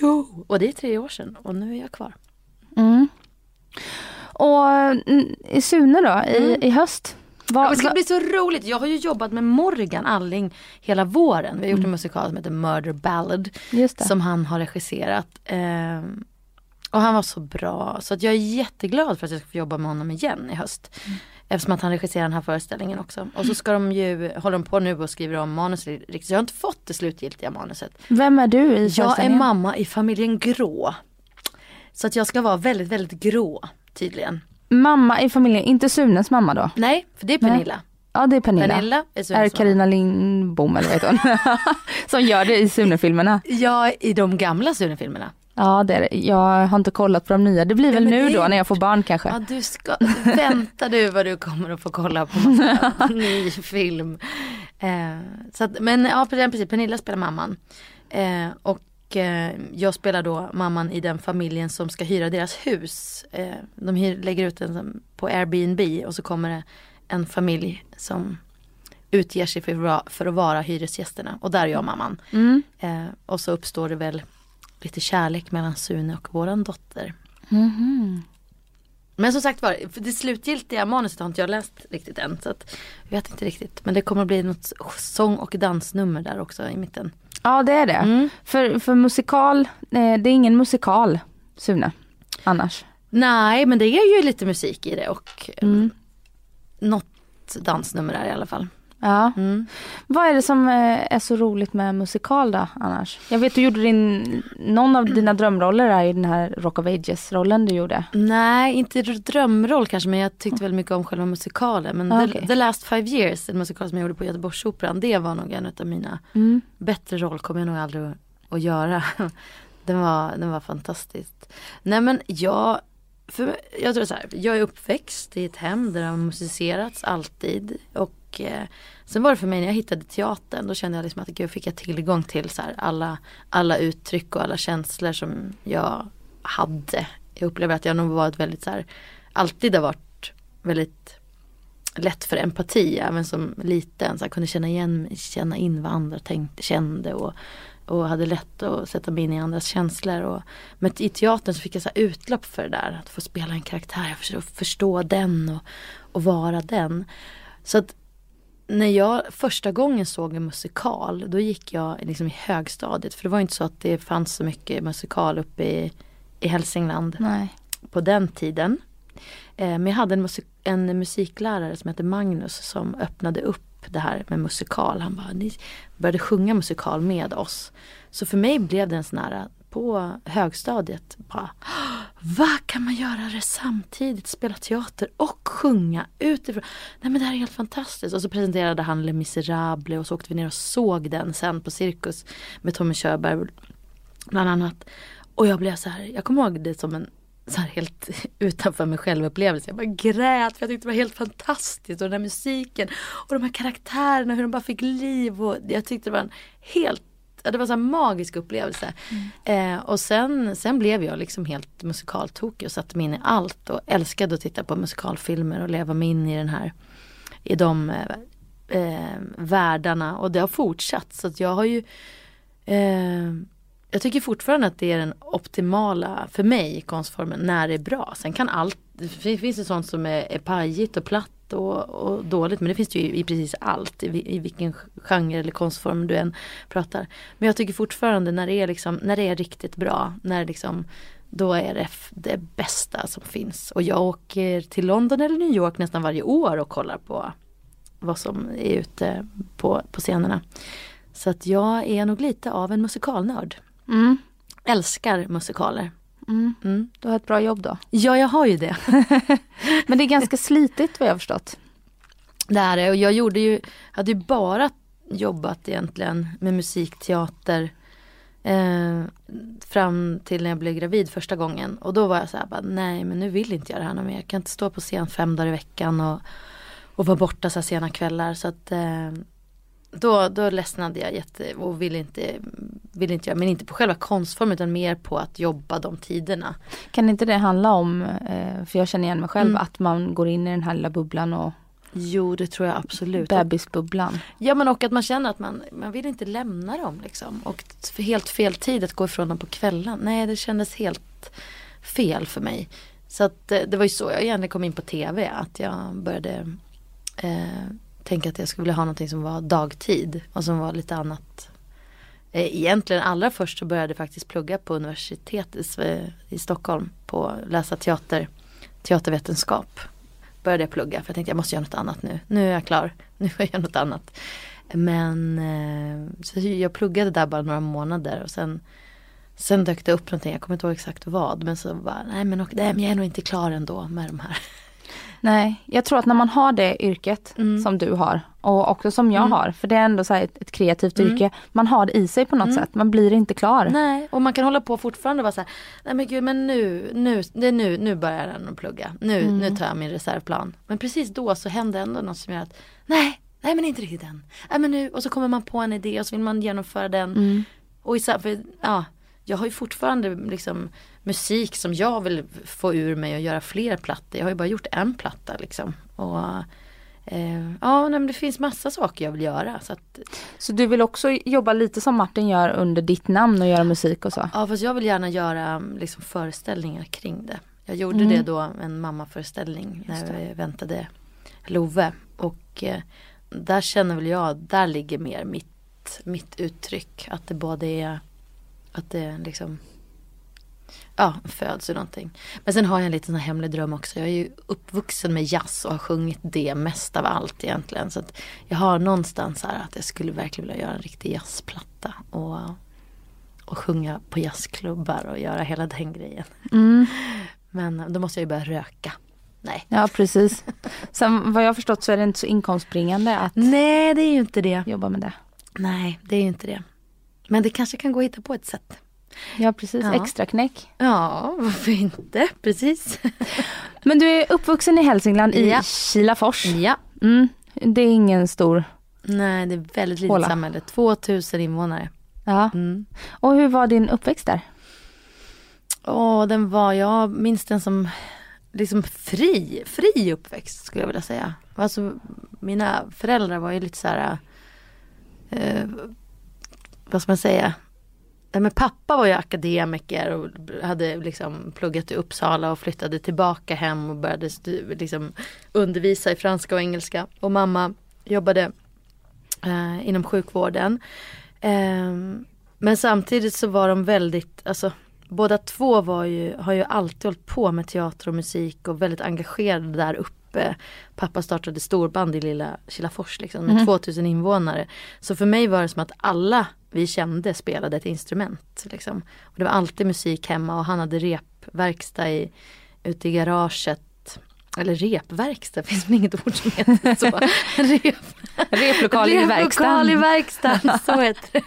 jo! Och det är tre år sedan och nu är jag kvar. Mm. Och mm, i Sune då, i, i höst? Vad, Ja, det ska bli så roligt. Jag har ju jobbat med Morgan Alling hela våren. Vi har gjort en musikal som heter Murder Ballad. som han har regisserat. Ehm, och han var så bra så att jag är jätteglad för att jag ska få jobba med honom igen i höst. Eftersom att han regisserar den här föreställningen också. Och så ska de ju, håller de på nu och skriver om manuset riktigt. Så jag har inte fått det slutgiltiga manuset. Vem är du i Jag är mamma i familjen Grå. Så att jag ska vara väldigt, väldigt grå tydligen. Mamma i familjen, inte Sunes mamma då? Nej, för det är Nej. Pernilla. Ja det är Pernilla. Pernilla är är. Carina Lindbom eller vad heter hon? Som gör det i Sune-filmerna. Ja, i de gamla Sune-filmerna. Ja det är det. Jag har inte kollat på de nya. Det blir väl men nu då när jag får barn kanske. Ja, du ska, vänta du vad du kommer att få kolla på massa ny film. Eh, så att, men ja, precis, Pernilla spelar mamman. Eh, och eh, jag spelar då mamman i den familjen som ska hyra deras hus. Eh, de hyr, lägger ut den på Airbnb och så kommer det en familj som utger sig för, för att vara hyresgästerna. Och där är jag mamman. Mm. Eh, och så uppstår det väl lite kärlek mellan Sune och våran dotter. Mhm. Men som sagt var, det slutgiltiga manuset har inte jag läst riktigt än. Så att jag vet inte riktigt. Men det kommer att bli något sång och dansnummer där också i mitten. Ja det är det. Mm. För, för musikal, eh, det är ingen musikal Sune. Annars. Nej, men det är ju lite musik i det och eh, Mm. något dansnummer där i alla fall. Ja. Mm. Vad är det som eh, är så roligt med musikal då annars? Jag vet du gjorde din, någon av dina drömroller är ju den här Rock of Ages rollen du gjorde. Nej, inte drömroll kanske men jag tyckte väldigt mycket om själva musikalen. Men Ah, the, the Last Five Years, en musikal som jag gjorde på Göteborgsoperan, det var nog en av mina Mm. bättre roll kommer jag nog aldrig att göra. Den var, den var fantastisk. Nej men jag, för jag tror så här, jag är uppväxt i ett hem där det har musicerats alltid. Och eh, sen var det för mig när jag hittade teatern, då kände jag liksom att gud fick jag tillgång till så här, alla, alla uttryck och alla känslor som jag hade. Jag upplever att jag nog varit väldigt så här, alltid har varit väldigt lätt för empati även som liten. Så jag kunde känna igen känna in vad andra tänkte, kände och, och hade lätt att sätta mig in i andras känslor. Och, men i teatern så fick jag så här utlopp för det där. Att få spela en karaktär, förstå, förstå den och, och vara den. Så att när jag första gången såg en musikal då gick jag liksom i högstadiet. För det var inte så att det fanns så mycket musikal uppe i, i Hälsingland Nej. på den tiden. Eh, Men jag hade en, musik, en musiklärare som hette Magnus som öppnade upp det här med musikal. Han bara, ni började sjunga musikal med oss. Så för mig blev det en sån här på högstadiet. Bara, vad kan man göra det samtidigt? Spela teater och sjunga utifrån. Nej men det här är helt fantastiskt. Och så presenterade han Les Misérables och så åkte vi ner och såg den sen på Cirkus med Tommy Körberg bland annat. Och jag blev så här, jag kommer ihåg det som en så här helt utanför mig själv upplevelse. Jag bara grät för jag tyckte det var helt fantastiskt och den här musiken och de här karaktärerna hur de bara fick liv och jag tyckte det var en helt det var så här magisk upplevelse. Eh, och sen, sen blev jag liksom helt musikaltokig och satte mig in i allt och älskade att titta på musikalfilmer och leva mig in i den här i de eh, eh, världarna och det har fortsatt så att jag har ju eh, jag tycker fortfarande att det är den optimala för mig konstformen när det är bra. Sen kan allt, det fin- finns det sånt som är, är pajigt och platt och, och dåligt men det finns det ju i precis allt i, i vilken genre eller konstform du än pratar. Men jag tycker fortfarande när det är liksom, när det är riktigt bra, när liksom då är det det bästa som finns. Och jag åker till London eller New York nästan varje år och kollar på vad som är ute på, på scenerna. Så att jag är nog lite av en musikalnörd. Mm. Älskar musikaler. Mm. Mm. Du har ett bra jobb då. Ja, jag har ju det. Men det är ganska slitigt vad jag har förstått. Det är det. Och jag gjorde ju, hade ju bara jobbat egentligen med musikteater eh, fram till när jag blev gravid första gången. Och då var jag så här, bara, nej men nu vill inte jag det här mer. Jag kan inte stå på scen fem dagar i veckan och, och vara borta så här sena kvällar. Så att eh, då, då ledsnade jag jätte och ville inte, ville inte göra, men inte på själva konstformen utan mer på att jobba de tiderna. Kan inte det handla om, eh, för jag känner igen mig själv, Mm. att man går in i den här lilla bubblan och Jo det tror jag absolut. bebisbubblan. Ja men och att man känner att man, man vill inte lämna dem liksom. Och helt fel tid att gå ifrån dem på kvällen. Nej det kändes helt fel för mig. Så att eh, det var ju så jag egentligen kom in på tv. Att jag började eh, tänka att jag skulle vilja ha någonting som var dagtid. Och som var lite annat. Eh, egentligen allra först så började jag faktiskt plugga på universitetet i, i Stockholm. På läsa teater, teatervetenskap. började jag plugga för jag tänkte jag måste göra något annat nu. Nu är jag klar, nu får jag göra något annat. Men eh, så jag pluggade där bara några månader och sen Sen dök det upp någonting, jag kommer inte ihåg exakt vad. Men så bara, nej men, nej men jag är nog inte klar ändå med de här. Nej, jag tror att när man har det yrket Mm. som du har och också som jag Mm. har, för det är ändå så ett, ett kreativt Mm. yrke, man har det i sig på något Mm. sätt, man blir inte klar. Nej, och man kan hålla på fortfarande och vara så här, nej men gud men nu, nu, det är nu, nu börjar den att plugga. Nu, Mm. nu tar jag min reservplan. Men precis då så händer ändå något som gör att, nej, nej men inte riktigt än. Nej men nu, och så kommer man på en idé och så vill man genomföra den. Mm. Och i, för, ja, jag har ju fortfarande liksom musik som jag vill få ur mig och göra fler plattor. Jag har ju bara gjort en platta liksom. Och eh, ja, nej, men det finns massa saker jag vill göra. Så att, Så du vill också jobba lite som Martin gör under ditt namn och göra musik och så? Ja fast jag vill gärna göra liksom, föreställningar kring det. Jag gjorde Mm. det då, en mammaföreställning när vi väntade Love. Och eh, där känner väl jag, där ligger mer mitt, mitt uttryck. Att det både är, att det liksom Ja, föds ur någonting. Men sen har jag en liten hemlig dröm också. Jag är ju uppvuxen med jazz och har sjungit det mest av allt egentligen. Så jag har någonstans här att jag skulle verkligen vilja göra en riktig jazzplatta. Och, och sjunga på jazzklubbar och göra hela den grejen. Mm. Men då måste jag ju börja röka. Nej. Ja precis. Sen vad jag har förstått så är det inte så inkomstbringande att Nej, det är ju inte det. jobba med det. Nej, det är ju inte det. Men det kanske kan gå att hitta på ett sätt. Ja precis, Ja. extra knäck. Ja, varför inte? Precis. Men du är uppvuxen i Hälsingland i Ja. Kilafors. Ja. Mm. Det är ingen stor, Nej, det är ett väldigt litet samhälle. 2000 invånare. ja. Mm. Och hur var din uppväxt där? Åh, den var, jag minns den som liksom fri, fri uppväxt skulle jag vilja säga. Alltså, mina föräldrar var ju lite så här, eh, vad ska man säga? Men pappa var ju akademiker och hade liksom pluggat i Uppsala och flyttade tillbaka hem och började liksom undervisa i franska och engelska. Och mamma jobbade eh, inom sjukvården. Ehm, men samtidigt så var de väldigt, alltså båda två var ju, har ju alltid hållit på med teater och musik och väldigt engagerade där uppe. Pappa startade storband i lilla Kilafors liksom, med Mhm. 2000 invånare. Så för mig var det som att alla vi kände spelade ett instrument. Liksom. Och det var alltid musik hemma och han hade repverkstad i, ute i garaget. Eller repverkstad, finns väl inget ord som heter så. Rep, Replokal i verkstaden. i verkstaden, så heter det.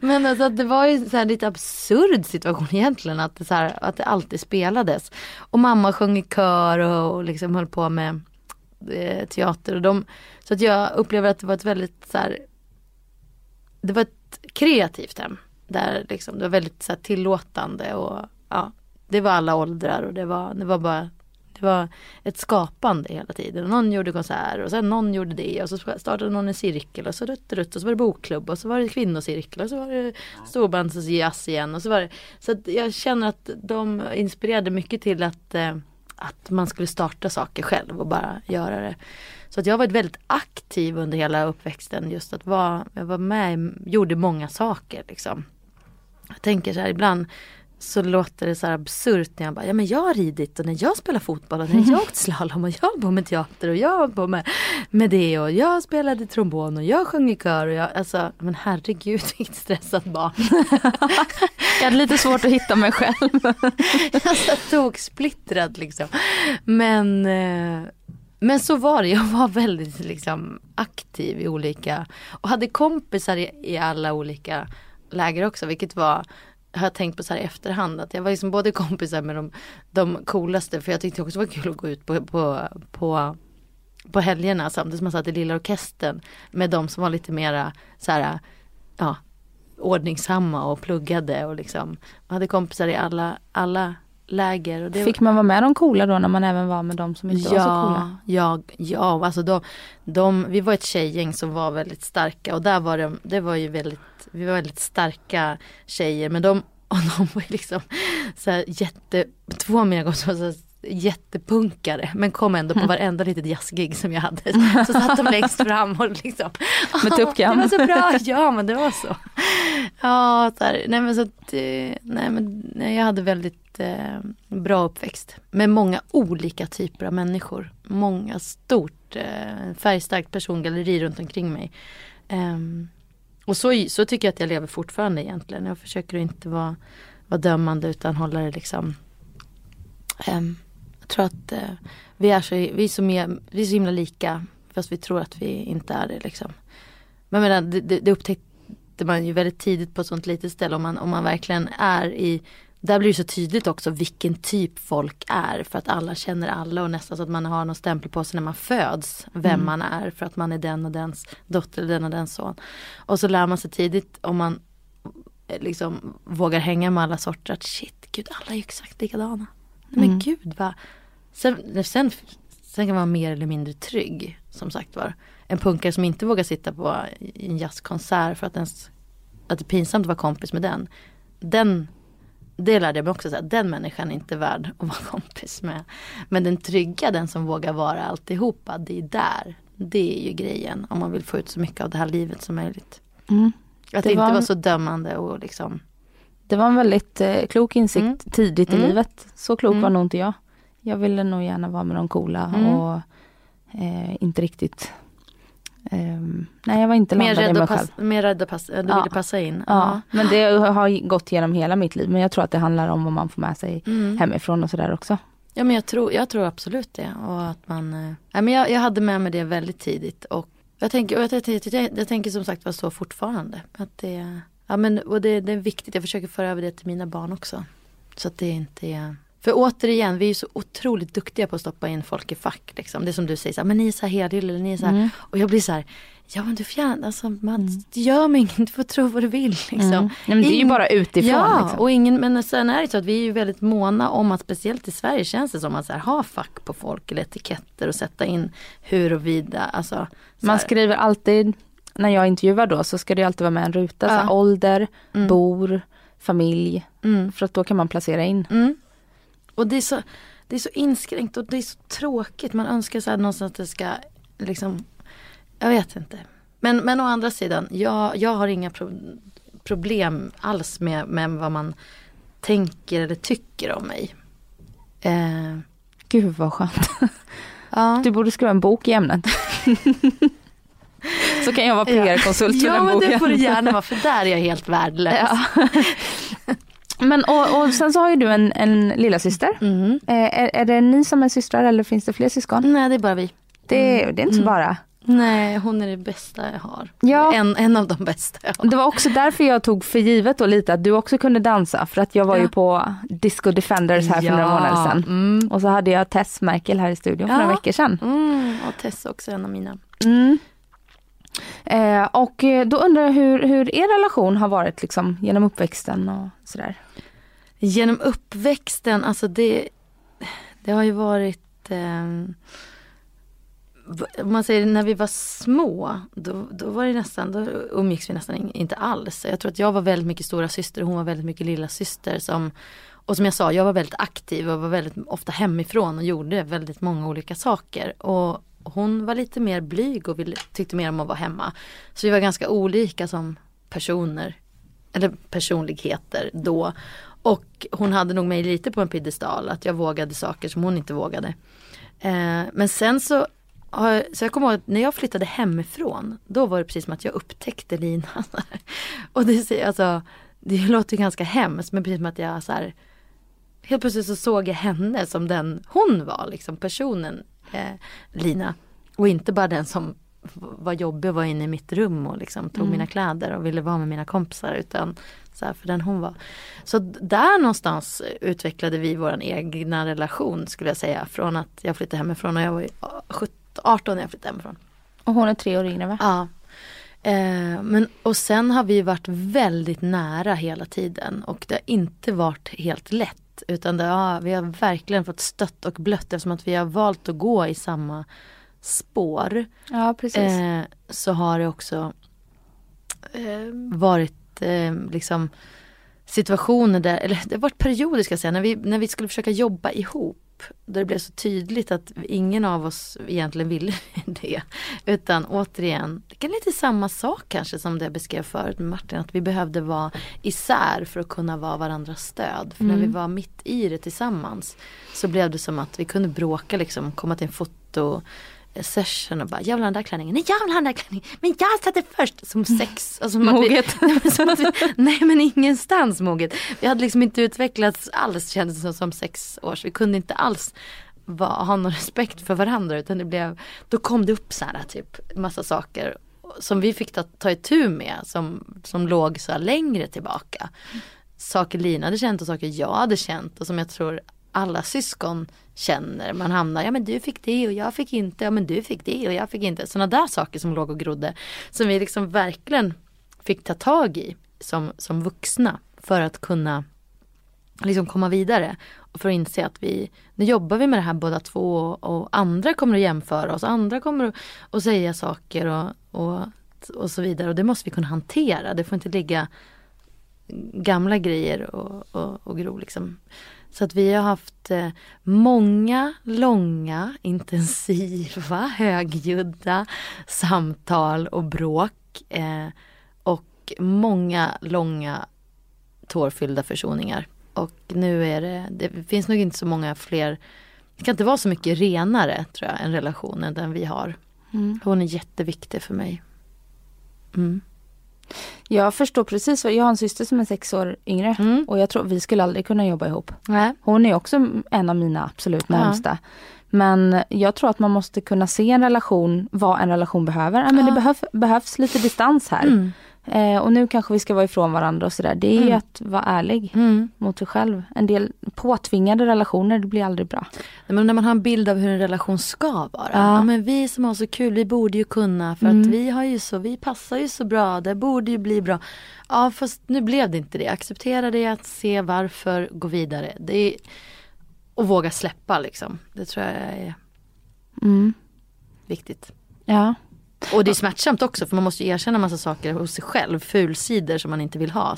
Men alltså att det var ju så här lite absurd situation egentligen att det, så här, att det alltid spelades. Och mamma sjöng i kör och, och liksom höll på med eh, teater. Och de, så att jag upplever att det var ett väldigt så här, det var ett kreativt hem. Där liksom, det var väldigt så här, tillåtande och ja, det var alla åldrar och det var, det var bara det var ett skapande hela tiden. Någon gjorde konserter och sen någon gjorde det och så startade någon en cirkel och så rutt, rutt, och så var det bokklubb och så var det kvinnocirkel och så var det storbandsjazz igen och så var det Så att jag känner att de inspirerade mycket till att eh, att man skulle starta saker själv och bara göra det. Så att jag har varit väldigt aktiv under hela uppväxten just att vara, jag var med, gjorde många saker liksom. Jag tänker så här ibland så låter det så här absurt när jag bara, ja men jag har ridit och när jag spelar fotboll och när jag åkt slalom och jag på med teater och jag på med, med det och jag spelade trombon och jag sjöng i kör och jag, alltså men herregud vilket stressat barn. Jag hade lite svårt att hitta mig själv. jag satt toksplittrad liksom. Men, eh, men så var det, jag var väldigt liksom aktiv i olika och hade kompisar i, i alla olika läger också vilket var har jag tänkt på så här i efterhand att jag var liksom både kompisar med de, de coolaste för jag tyckte också det var kul att gå ut på, på, på, på helgerna samtidigt som man satt i lilla orkestern med de som var lite mera så här, ja, ordningsamma och pluggade och liksom man hade kompisar i alla, alla läger. Och det Fick man vara med de coola då när man även var med de som inte var så coola? Ja, ja, alltså de, de, vi var ett tjejgäng som var väldigt starka och där var det, det var ju väldigt, vi var väldigt starka tjejer men de, och de var liksom så här jätte, två av mina kompisar var så jättepunkare men kom ändå på varenda litet jazzgig som jag hade. Så satt de längst fram och liksom Med tuppkam. Det var så bra, ja men det var så. Ja, så här, nej men så att, eh, nej men nej, jag hade väldigt eh, bra uppväxt. Med många olika typer av människor. Många stort eh, färgstarkt persongalleri runt omkring mig. Um, och så, så tycker jag att jag lever fortfarande egentligen. Jag försöker inte vara, vara dömande utan hålla det liksom um, Jag tror att uh, vi, är så, vi, är så mer, vi är så himla lika fast vi tror att vi inte är det liksom. Men menar, det, det, det upptäckte man ju väldigt tidigt på ett sånt litet ställe om man, om man verkligen är i där blir det så tydligt också vilken typ folk är för att alla känner alla och nästan så att man har någon stämpel på sig när man föds. Vem mm. man är för att man är den och dens dotter eller den och dens son. Och så lär man sig tidigt om man eh, liksom vågar hänga med alla sorter att shit, gud alla är ju exakt likadana. Men mm. gud va. Sen, sen, sen kan man vara mer eller mindre trygg som sagt var. En punkare som inte vågar sitta på en jazzkonsert för att, ens, att det är pinsamt att vara kompis med den. Den det lärde jag mig också, att den människan är inte värd att vara kompis med. Men den trygga, den som vågar vara alltihopa, det är där. Det är ju grejen om man vill få ut så mycket av det här livet som möjligt. Mm. Att det inte var så dömande och liksom. Det var en väldigt eh, klok insikt mm. tidigt i mm. livet. Så klok var mm. nog inte jag. Jag ville nog gärna vara med de coola mm. och eh, inte riktigt Um, nej jag var inte mer rädd i mig själv. Mer rädd att passa, du ja. ville passa in? Ja. ja. men det har gått genom hela mitt liv. Men jag tror att det handlar om vad man får med sig mm. hemifrån och sådär också. Ja men jag tror, jag tror absolut det. Och att man, äh, men jag, jag hade med mig det väldigt tidigt. Och jag tänker, och jag, jag, jag, jag tänker som sagt vara så fortfarande. Att det, ja, men, och det, det är viktigt, jag försöker föra över det till mina barn också. Så att det inte är för återigen, vi är så otroligt duktiga på att stoppa in folk i fack. Liksom. Det är som du säger, så här, men ni är så här helylle, eller ni är så här. Mm. Och jag blir så här, ja men du får gärna, alltså, man, mm. gör mig inget, du får tro vad du vill. Liksom. Mm. men det är ju bara utifrån. Ja, liksom. och ingen, men sen är det så att vi är ju väldigt måna om att speciellt i Sverige känns det som att så här, ha fack på folk eller etiketter och sätta in huruvida. Alltså, man skriver alltid, när jag intervjuar då så ska det alltid vara med en ruta, ja. så här, ålder, mm. bor, familj. Mm. För att då kan man placera in. Och det är, så, det är så inskränkt och det är så tråkigt. Man önskar så här någonstans att det ska liksom, jag vet inte. Men, men å andra sidan, jag, jag har inga pro problem alls med, med vad man tänker eller tycker om mig. Eh. Gud vad skönt. Ja. Du borde skriva en bok i ämnet. Så kan jag vara PR-konsult för ja, den boken. Ja men det får du gärna vara för där är jag helt värdelös. Ja. Men och, och sen så har ju du en, en lilla syster. Mm. Eh, är, är det ni som är systrar eller finns det fler syskon? Nej det är bara vi. Det, mm. det är inte så mm. bara. Nej, hon är det bästa jag har. Ja. En, en av de bästa jag har. Det var också därför jag tog för givet då lite att du också kunde dansa. För att jag var ja. ju på Disco Defenders här för ja. några månader sedan. Mm. Och så hade jag Tess Merkel här i studion för några veckor sedan. Mm. Och Tess också en av mina. Mm. Eh, och eh, då undrar jag hur, hur er relation har varit liksom genom uppväxten och sådär. Genom uppväxten, alltså det, det har ju varit eh, om man säger när vi var små, då, då var det nästan, då umgicks vi nästan inte alls. Jag tror att jag var väldigt mycket stora syster och hon var väldigt mycket lilla syster som och som jag sa, jag var väldigt aktiv och var väldigt ofta hemifrån och gjorde väldigt många olika saker. Och hon var lite mer blyg och ville, tyckte mer om att vara hemma. Så vi var ganska olika som personer, eller personligheter då. Och hon hade nog mig lite på en piedestal, att jag vågade saker som hon inte vågade. Eh, men sen så, så jag kommer ihåg att när jag flyttade hemifrån, då var det precis som att jag upptäckte Lina. och det, alltså, det låter ganska hemskt men precis som att jag så här, helt plötsligt så såg jag henne som den hon var, liksom personen eh, Lina. Och inte bara den som var jobbig och var inne i mitt rum och liksom tog mm. mina kläder och ville vara med mina kompisar utan så här, för den hon var. Så där någonstans utvecklade vi vår egna relation skulle jag säga. Från att jag flyttade hemifrån och jag var 17, 18 när jag flyttade hemifrån. Och hon är tre år yngre va? Ja. Eh, men, och sen har vi varit väldigt nära hela tiden och det har inte varit helt lätt. Utan det, ja, vi har verkligen fått stött och blött eftersom att vi har valt att gå i samma spår. Ja, precis. Eh, så har det också eh, varit eh, liksom situationer där, eller det har varit perioder ska jag säga, när vi, när vi skulle försöka jobba ihop. Där det blev så tydligt att ingen av oss egentligen ville det. Utan återigen, det är lite samma sak kanske som det jag beskrev förut med Martin. Att vi behövde vara isär för att kunna vara varandras stöd. För när vi var mitt i det tillsammans så blev det som att vi kunde bråka liksom, komma till en foto session och bara jag vill ha den där klänningen, nej jag vill ha den där klänningen, men jag satte först som sex. Alltså, moget. Nej men ingenstans moget. Vi hade liksom inte utvecklats alls kändes det som, som sex års. Vi kunde inte alls va, ha någon respekt för varandra utan det blev, då kom det upp så här typ massa saker som vi fick ta, ta itu med som, som låg så längre tillbaka. Saker Lina hade känt och saker jag hade känt och som jag tror alla syskon känner. Man hamnar, ja men du fick det och jag fick inte, ja men du fick det och jag fick inte. Sådana där saker som låg och grodde. Som vi liksom verkligen fick ta tag i som, som vuxna. För att kunna liksom komma vidare. Och för att inse att vi, nu jobbar vi med det här båda två och, och andra kommer att jämföra oss. Andra kommer att, att säga saker och, och, och så vidare. Och det måste vi kunna hantera. Det får inte ligga gamla grejer och, och, och gro liksom så att vi har haft eh, många, långa, intensiva, högljudda samtal och bråk. Eh, och många, långa tårfyllda försoningar. Och nu är det, det finns nog inte så många fler, det kan inte vara så mycket renare tror jag, än den vi har. Mm. Hon är jätteviktig för mig. Mm. Jag förstår precis. Jag har en syster som är sex år yngre mm. och jag tror vi skulle aldrig kunna jobba ihop. Nej. Hon är också en av mina absolut närmsta. Ja. Men jag tror att man måste kunna se en relation, vad en relation behöver. Ja, men Det behöv, behövs lite distans här. Mm. Eh, och nu kanske vi ska vara ifrån varandra och sådär. Det är mm. ju att vara ärlig mm. mot sig själv. En del påtvingade relationer, det blir aldrig bra. Men när man har en bild av hur en relation ska vara. Ja. ja men vi som har så kul, vi borde ju kunna för mm. att vi har ju så, vi passar ju så bra, det borde ju bli bra. Ja fast nu blev det inte det. Acceptera det, att se varför, gå vidare. Det är, och våga släppa liksom. Det tror jag är mm. viktigt. Ja. Och det är smärtsamt också för man måste erkänna massa saker hos sig själv. Fulsidor som man inte vill ha.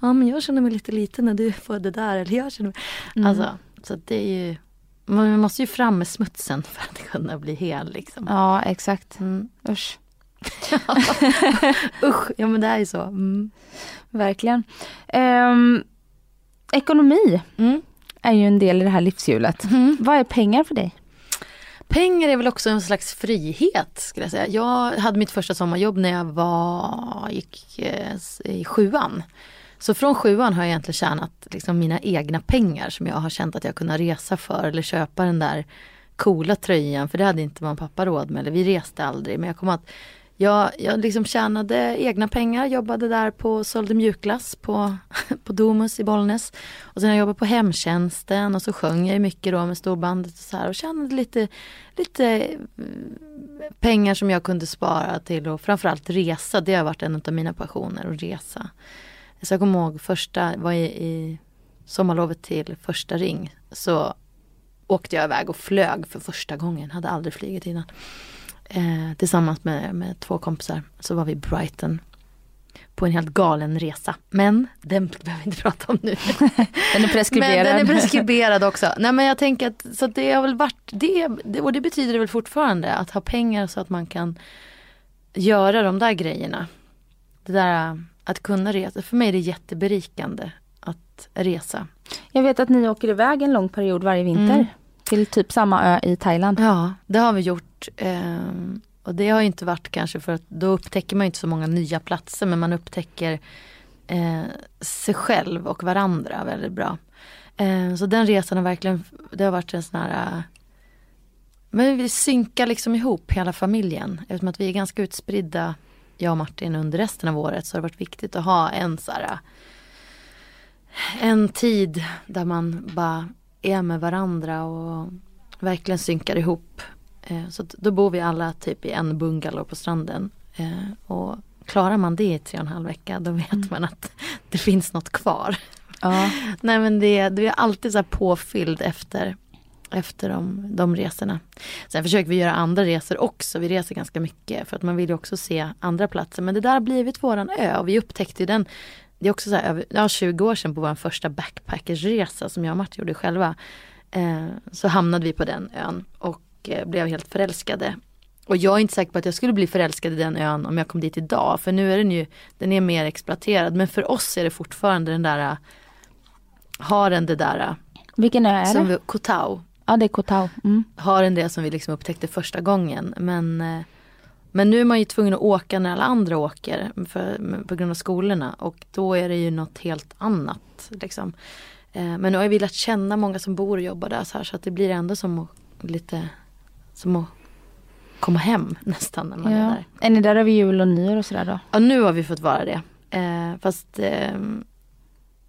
Ja men jag känner mig lite liten när du får det där. Eller jag känner mig... Mm. Alltså, så det är ju... Man måste ju fram med smutsen för att kunna bli hel liksom. Ja exakt. Mm. Usch. Usch, ja men det är ju så. Mm. Verkligen. Um, ekonomi mm. är ju en del i det här livshjulet. Mm. Vad är pengar för dig? Pengar är väl också en slags frihet skulle jag säga. Jag hade mitt första sommarjobb när jag var, gick eh, i sjuan. Så från sjuan har jag egentligen tjänat liksom mina egna pengar som jag har känt att jag kunnat resa för eller köpa den där coola tröjan för det hade inte mamma och pappa råd med. Eller vi reste aldrig men jag kommer att jag, jag liksom tjänade egna pengar, jobbade där på, sålde mjukglass på, på Domus i Bollnäs. Och sen jag jobbade på hemtjänsten och så sjöng jag mycket då med storbandet och så här och tjänade lite, lite eh, pengar som jag kunde spara till och framförallt resa. Det har varit en av mina passioner, att resa. Så jag kommer ihåg första, var i, i sommarlovet till första ring så åkte jag iväg och flög för första gången, hade aldrig flugit innan eh, tillsammans med, med två kompisar. Så var vi i Brighton på en helt galen resa. Men den behöver vi inte prata om nu. den är preskriberad. Men den är preskriberad också. Nej men jag tänker att så det har väl varit det, och det betyder det väl fortfarande att ha pengar så att man kan göra de där grejerna. Det där att kunna resa, för mig är det jätteberikande att resa. Jag vet att ni åker iväg en lång period varje vinter. Mm. Till typ samma ö i Thailand. Ja, det har vi gjort. Eh, och det har inte varit kanske för att då upptäcker man inte så många nya platser men man upptäcker eh, sig själv och varandra väldigt bra. Eh, så den resan har verkligen, det har varit en sån här eh, men vi synkar liksom ihop hela familjen. Eftersom att vi är ganska utspridda, jag och Martin, under resten av året så har det varit viktigt att ha en så här, eh, en tid där man bara är med varandra och verkligen synkar ihop. Eh, så då bor vi alla typ i en bungalow på stranden. Eh, och klarar man det i tre och en halv vecka då vet mm. man att det finns något kvar. Ja. Nej men det, det är alltid så påfylld efter, efter de, de resorna. Sen försöker vi göra andra resor också. Vi reser ganska mycket för att man vill ju också se andra platser. Men det där har blivit våran ö och vi upptäckte den det är också så här, ja, 20 år sedan på vår första backpackersresa som jag och Martin gjorde själva. Eh, så hamnade vi på den ön och eh, blev helt förälskade. Och jag är inte säker på att jag skulle bli förälskad i den ön om jag kom dit idag. För nu är den ju, den är mer exploaterad. Men för oss är det fortfarande den där, har den det där. Vilken ö är som det? Vi, Koh Tao. Ja det är Koh Tao. Mm. Har den det som vi liksom upptäckte första gången. Men, eh, men nu är man ju tvungen att åka när alla andra åker. För, på grund av skolorna. Och då är det ju något helt annat. Liksom. Eh, men nu har jag velat känna många som bor och jobbar där så här. Så att det blir ändå som att, lite, som att komma hem nästan när man är Ja. där. Är ni där över jul och nyår och sådär då? Ja nu har vi fått vara det. Eh, fast eh,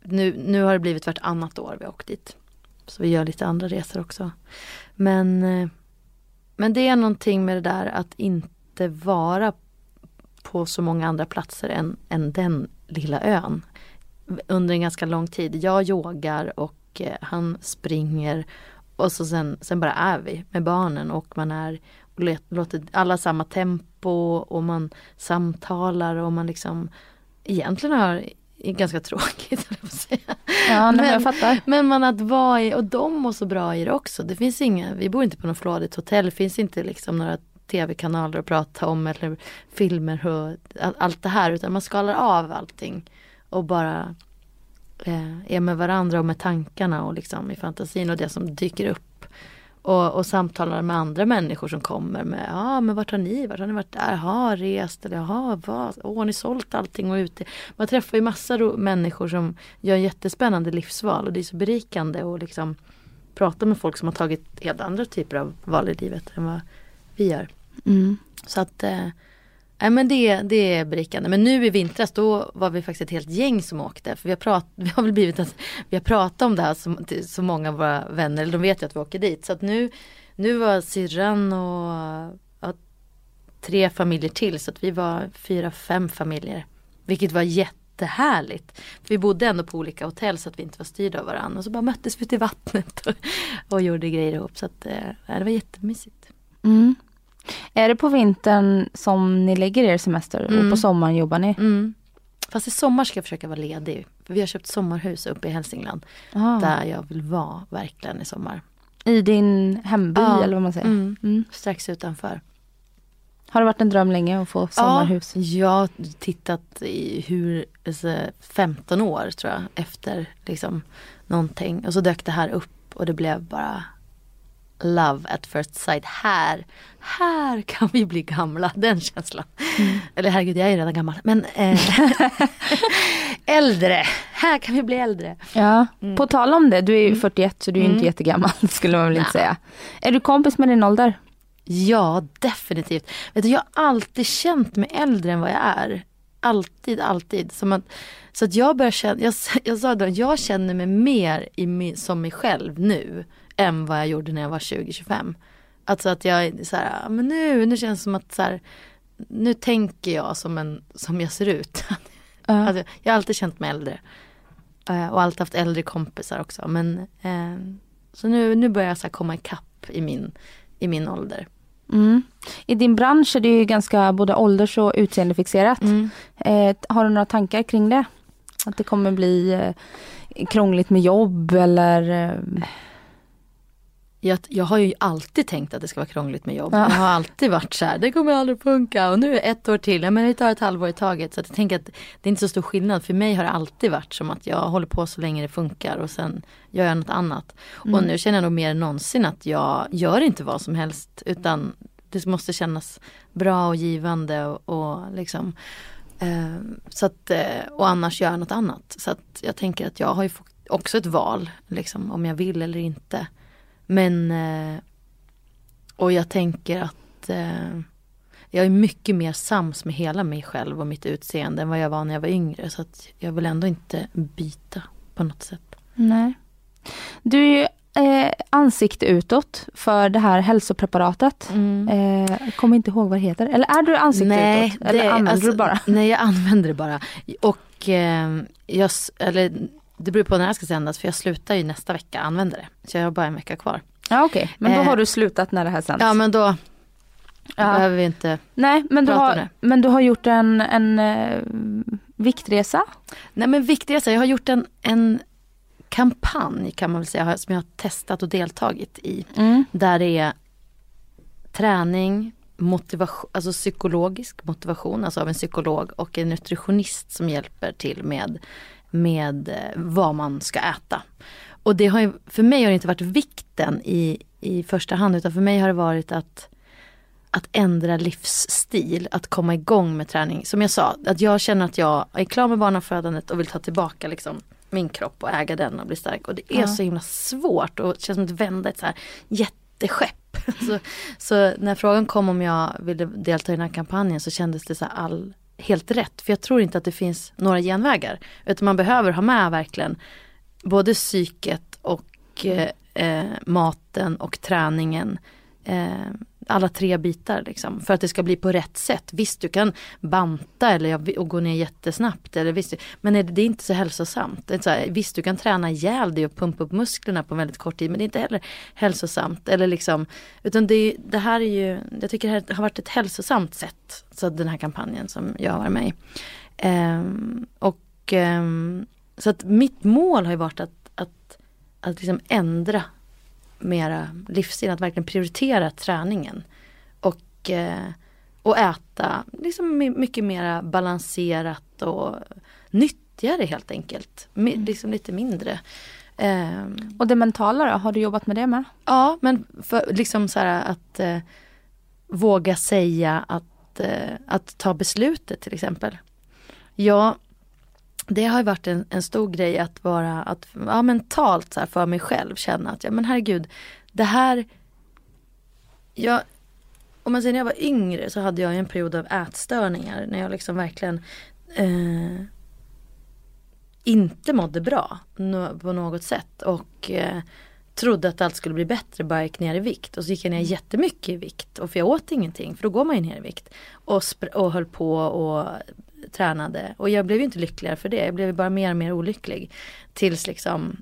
nu, nu har det blivit vartannat år vi har åkt dit. Så vi gör lite andra resor också. Men, eh, men det är någonting med det där att inte vara på så många andra platser än, än den lilla ön. Under en ganska lång tid. Jag yogar och eh, han springer. Och så sen, sen bara är vi med barnen och man är och låter alla samma tempo och man samtalar och man liksom egentligen har ganska tråkigt jag säga. Ja, Men- jag fattar. Men man att vara i, och de mår så bra i det också. Det finns inga, vi bor inte på något flådigt hotell, det finns inte liksom några tv-kanaler att prata om eller filmer och allt det här utan man skalar av allting och bara eh, är med varandra och med tankarna och liksom i fantasin och det som dyker upp. Och, och samtalar med andra människor som kommer med, ja ah, men vart har ni varit? Har ni varit där? Jaha, rest eller jaha, vad? Åh, har ni sålt allting och ute? Man träffar ju massor av människor som gör jättespännande livsval och det är så berikande och liksom prata med folk som har tagit helt andra typer av val i livet än vad vi gör. Mm. Så att eh, Nej men det, det är berikande. Men nu i vintras då var vi faktiskt ett helt gäng som åkte. För vi har, prat, vi har väl blivit att vi har pratat om det här så, till så många av våra vänner. Eller de vet ju att vi åker dit. Så att nu, nu var syrran och ja, tre familjer till. Så att vi var fyra, fem familjer. Vilket var jättehärligt. För vi bodde ändå på olika hotell så att vi inte var styrda av varandra. Och så bara möttes vi i vattnet och, och gjorde grejer ihop. Så att eh, det var jättemysigt. Mm. Är det på vintern som ni lägger er semester och Mm. på sommaren jobbar ni? Mm. Fast i sommar ska jag försöka vara ledig. För vi har köpt sommarhus uppe i Hälsingland. Ah. Där jag vill vara verkligen i sommar. I din hemby Ja. eller vad man säger? Mm. Mm. Strax utanför. Har det varit en dröm länge att få sommarhus? Ja, jag har tittat i hur, alltså, 15 år tror jag efter liksom någonting. Och så dök det här upp och det blev bara love at first sight. Här, här kan vi bli gamla. Den känslan. Eller herregud, jag är redan gammal. Men eh, äldre. Här kan vi bli äldre. Ja. På tal om det, du är ju Mm. 41 så du är ju inte Mm. jättegammal skulle man väl inte Nej. säga. Är du kompis med din ålder? Ja, definitivt. Vet du, jag har alltid känt mig äldre än vad jag är. Alltid, alltid. Som att, så att jag börjar känna, jag, jag sa då, jag känner mig mer i, som mig själv nu än vad jag gjorde när jag var 20-25. Alltså att jag så här, "Ah, men nu, nu känns det som att så här, nu tänker jag som, en, som jag ser ut. Ja. Alltså, jag har alltid känt mig äldre. Eh, Och alltid haft äldre kompisar också. Men, eh, så nu, nu börjar jag så komma ikapp i min, i min ålder. Mm. I din bransch är det ju ganska både ålders och utseendefixerat. Mm. Eh, har du några tankar kring det? Att det kommer bli eh, krångligt med jobb eller? Eh, Jag, jag har ju alltid tänkt att det ska vara krångligt med jobb. Ja. Jag har alltid varit så här, det kommer aldrig funka och nu är ett år till, ja, men vi tar ett halvår i taget. Så att jag tänker att det är inte så stor skillnad. För mig har det alltid varit som att jag håller på så länge det funkar och sen gör jag något annat. Och nu känner jag nog mer än någonsin att jag gör inte vad som helst utan det måste kännas bra och givande och, och liksom eh, så att, eh, och annars gör jag något annat. Så att jag tänker att jag har ju också ett val, liksom, om jag vill eller inte. Men eh, och jag tänker att eh, jag är mycket mer sams med hela mig själv och mitt utseende än vad jag var när jag var yngre. Så att jag vill ändå inte byta på något sätt. nej. Du är ju eh, ansikte utåt för det här hälsopreparatet. Eh, kommer inte ihåg vad det heter. Eller är du ansikte utåt? Eller det- använder alltså, du bara? Nej, jag använder det bara. Och eh, jag, eller, det beror på när det ska sändas för jag slutar ju nästa vecka använda det. Så jag har bara en vecka kvar. Ja okej, men då Eh, har du slutat när det här sänds. Ja men då Ja. behöver vi inte. Nej men du, prata om det. men du har gjort en, en eh, viktresa. Nej men är, jag har gjort en, en kampanj kan man väl säga som jag har testat och deltagit i. Mm. Där det är träning, motivation, alltså psykologisk motivation, alltså av en psykolog och en nutritionist som hjälper till med, med eh, vad man ska äta. Och det har ju, för mig har det inte varit vikten i, i första hand utan för mig har det varit att att ändra livsstil, att komma igång med träning. Som jag sa, att jag känner att jag är klar med barnafödandet och vill ta tillbaka liksom min kropp och äga den och bli stark. Och det är Ja. så himla svårt och det känns som att vända ett så här jätteskepp. så, så när frågan kom om jag ville delta i den här kampanjen så kändes det så här all, helt rätt. För jag tror inte att det finns några genvägar. Utan man behöver ha med verkligen både psyket och eh, eh maten och träningen. Eh, alla tre bitar liksom, för att det ska bli på rätt sätt. Visst du kan banta eller och gå ner jättesnabbt. Eller visst, men är det, det är inte så hälsosamt. Det är så här, visst du kan träna ihjäl dig och pumpa upp musklerna på väldigt kort tid men det är inte heller hälsosamt. Eller liksom, utan det, det här är ju, jag tycker det här har varit ett hälsosamt sätt. Så den här kampanjen som jag har varit med i. Ehm, och ehm, så att mitt mål har ju varit att, att, att liksom ändra mera livsstil, att verkligen prioritera träningen. Och, eh, och äta liksom my- mycket mera balanserat och nyttigare helt enkelt. Mi- Liksom lite mindre. Ehm, Och det mentala då, har du jobbat med det med? Ja, men för, liksom så här att eh, våga säga att, eh, att ta beslutet till exempel. Ja, det har ju varit en, en stor grej att vara, att ja, mentalt så här för mig själv känna att ja men herregud, det här, jag, om man säger när jag var yngre så hade jag en period av ätstörningar när jag liksom verkligen eh, inte mådde bra no, på något sätt och eh, trodde att allt skulle bli bättre bara jag gick ner i vikt och så gick jag ner jättemycket i vikt och för jag åt ingenting för då går man ju ner i vikt och, och höll på och tränade och jag blev ju inte lyckligare för det jag blev bara mer och mer olycklig tills liksom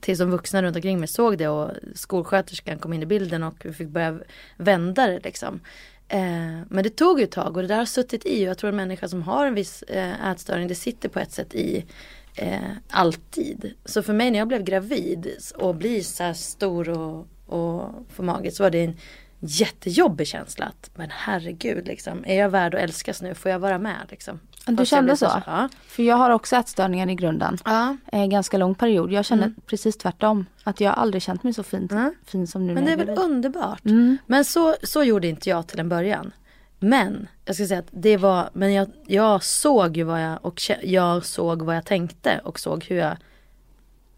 tills de vuxna runt omkring mig såg det och skolsköterskan kom in i bilden och vi fick börja vända det liksom. Eh, men det tog ju ett tag och det där har suttit i och jag tror en människa som har en viss eh, ätstörning det sitter på ett sätt i eh, alltid. Så för mig när jag blev gravid och blir så här stor och, och får mage så var det en jättejobbig känsla att men herregud liksom är jag värd att älskas nu får jag vara med liksom. Du jag kände blev så? Ja. För jag har också ätstörningar i grunden. ja. En ganska lång period. Jag kände Mm. precis tvärtom. Att jag aldrig känt mig så fint, Mm. fin som nu Men det är väl gravid. underbart. Mm. Men så, så gjorde inte jag till en början. Men jag ska säga att det var, men jag, jag såg ju vad jag, och jag såg vad jag tänkte och såg hur jag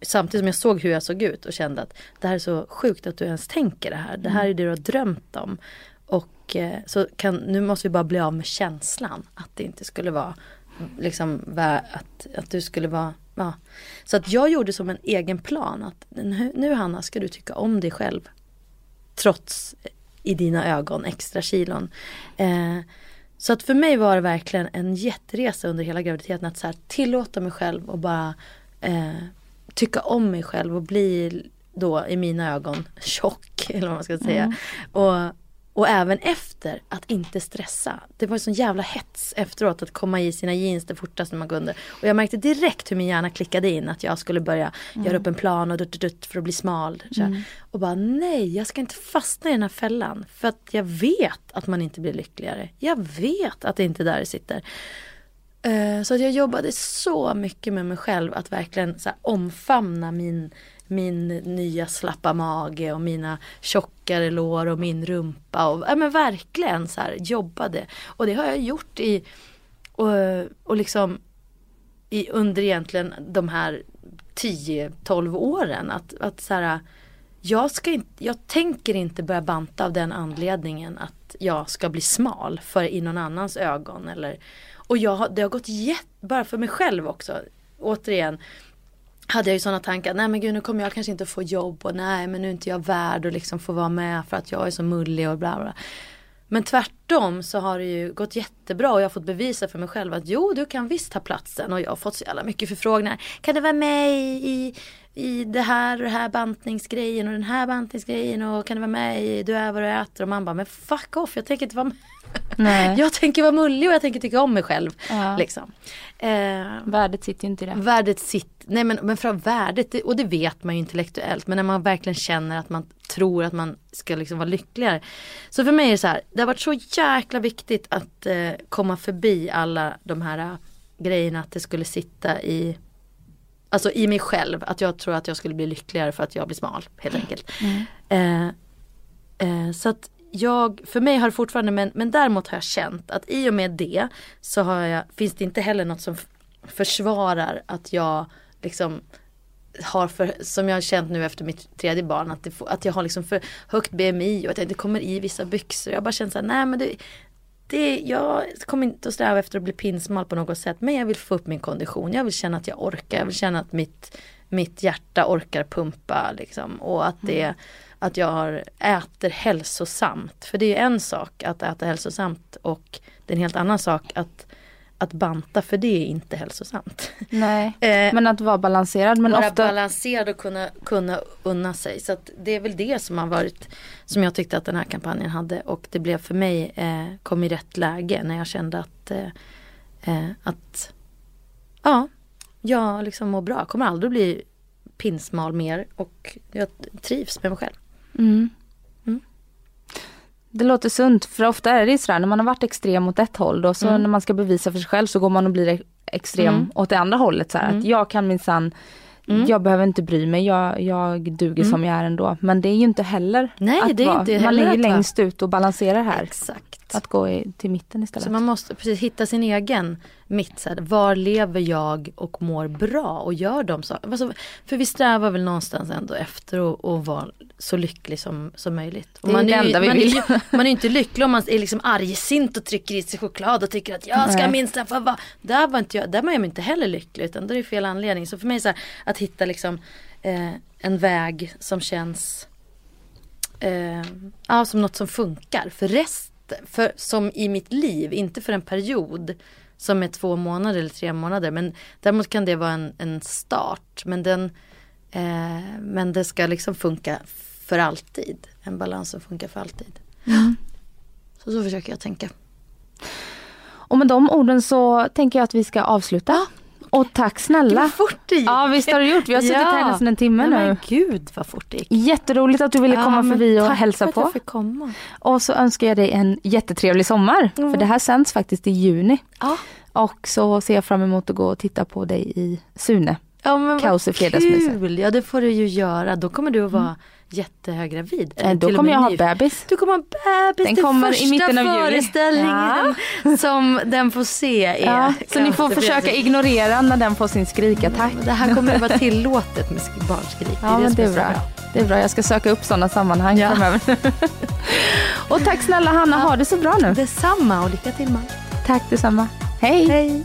Samtidigt som jag såg hur jag såg ut och kände att det här är så sjukt att du ens tänker det här. Det här är det du har drömt om. Och eh, så kan, nu måste vi bara bli av med känslan att det inte skulle vara liksom att, att du skulle vara Ja. Så att jag gjorde som en egen plan att nu, Hanna ska du tycka om dig själv. Trots eh, i dina ögon extra kilon. Eh, så att för mig var det verkligen en jätteresa under hela graviditeten att så här, tillåta mig själv och bara eh, tycka om mig själv och bli då i mina ögon tjock eller vad man ska säga. Och, och även efter att inte stressa. Det var en sån jävla hets efteråt att komma i sina jeans det fortaste man kunde. Och jag märkte direkt hur min hjärna klickade in att jag skulle börja göra upp en plan och dutt, dutt, för att bli smal. Så här. Och bara nej, jag ska inte fastna i den här fällan. För att jag vet att man inte blir lyckligare. Jag vet att det inte är där det sitter. Eh, så att jag jobbade så mycket med mig själv att verkligen så här, omfamna min, min nya slappa mage och mina tjockare lår och min rumpa. Och, ja, men verkligen så här, jobbade. Och det har jag gjort i, och, och liksom i, under egentligen de här 10-12 åren. Att, att så här, jag, ska inte, jag tänker inte börja banta av den anledningen att jag ska bli smal för i någon annans ögon. Eller, och jag, det har gått jätte, bara för mig själv också. Återigen hade jag ju sådana tankar, nej men gud nu kommer jag kanske inte få jobb och nej men nu är inte jag värd att liksom få vara med för att jag är så mullig och bla bla. Men tvärtom så har det ju gått jättebra och jag har fått bevisa för mig själv att jo du kan visst ta platsen och jag har fått så jävla mycket förfrågningar. Kan du vara med i, i det här och det här bantningsgrejen och den här bantningsgrejen och kan du vara med i Du är vad du äter och man bara men fuck off jag tänker inte vara med. Nej. Jag tänker vara mullig och jag tänker tycka om mig själv. Ja. Liksom. Eh, Värdet sitter ju inte i det. Värdet sitt, nej men, men för värdet, det- och det vet man ju intellektuellt, men när man verkligen känner att man tror att man ska liksom vara lyckligare. Så för mig är det så här, det har varit så jäkla viktigt att eh, komma förbi alla de här eh, grejerna att det skulle sitta i Alltså i mig själv, att jag tror att jag skulle bli lyckligare för att jag blir smal helt enkelt. Eh, eh, så att jag, för mig har det fortfarande, men, men däremot har jag känt att i och med det så har jag, finns det inte heller något som försvarar att jag liksom har för, som jag har känt nu efter mitt tredje barn, att, det att jag har liksom för högt BMI och att jag inte kommer i vissa byxor. Jag bara känt såhär, nej men det, det, jag kommer inte att sträva efter att bli pinsmal på något sätt men jag vill få upp min kondition. Jag vill känna att jag orkar. Jag vill känna att mitt, mitt hjärta orkar pumpa liksom. Och att, det, att jag har, äter hälsosamt. För det är en sak att äta hälsosamt och det är en helt annan sak att, att banta för det är inte hälsosamt. Nej. Eh, Men att vara balanserad. Men vara ofta, balanserad och kunna, kunna unna sig. Så det är väl det som har varit som jag tyckte att den här kampanjen hade och det blev för mig, eh, kom i rätt läge när jag kände att, eh, eh, att ja, jag liksom mår bra. Jag kommer aldrig bli pinsmal mer och jag trivs med mig själv. Mm. Det låter sunt för ofta är det sådär när man har varit extrem åt ett håll då så Mm. när man ska bevisa för sig själv så går man och blir ex- extrem Mm. åt det andra hållet så här, Mm. att jag kan minsann Mm. Jag behöver inte bry mig, jag, jag duger Mm. som jag är ändå. Men det är ju inte heller Nej, att det är vara. inte Man heller är ju att vara- längst ut och balanserar här. Exakt. Att gå i, till mitten istället. Så man måste precis hitta sin egen mitt. Så här, var lever jag och mår bra och gör de saker. Alltså, för vi strävar väl någonstans ändå efter att, att vara så lycklig som, som möjligt. Och Det är det ju- enda vi man, vill. Är man är inte lycklig om man är liksom argsint och trycker i sig choklad och tycker att jag ska minst få vara. Där var inte jag, där var jag inte heller lycklig utan då är det fel anledning. Så för mig så här, att hitta liksom eh, en väg som känns eh, ja, som något som funkar för resten, för, som i mitt liv, inte för en period som är två månader eller tre månader. Men däremot kan det vara en, en start. Men, den, eh, men det ska liksom funka för alltid. En balans som funkar för alltid. Mm. Så, så försöker jag tänka. Och med de orden så tänker jag att vi ska avsluta. Och tack snälla. Vad fort det gick. Ja visst har du gjort, vi har suttit här nästan en timme Nej, nu. Men gud vad fort det gick. Jätteroligt att du ville komma Ja, förbi och tack hälsa för att på. jag fick komma. Och så önskar jag dig en jättetrevlig sommar. För det här sänds faktiskt i juni. Ja. Och så ser jag fram emot att gå och titta på dig i Sune. Ja men Kaos i fredagsmyset. kul, ja det får du ju göra. Då kommer du att vara jättehöggravid. Eh, Då kommer jag ha bebis. Du kommer ha bebis, Den den kommer i mitten av juli. föreställningen som den får se är Ja, så ni får försöka ignorera när den får sin skrikattack. Det här kommer att vara tillåtet med sk- barnskrik. Ja som det är så bra. Det är bra, jag ska söka upp sådana sammanhang Ja. framöver. och tack snälla Hanna, ha det så bra nu. Detsamma och lycka till man. Tack detsamma. Hej! Hej.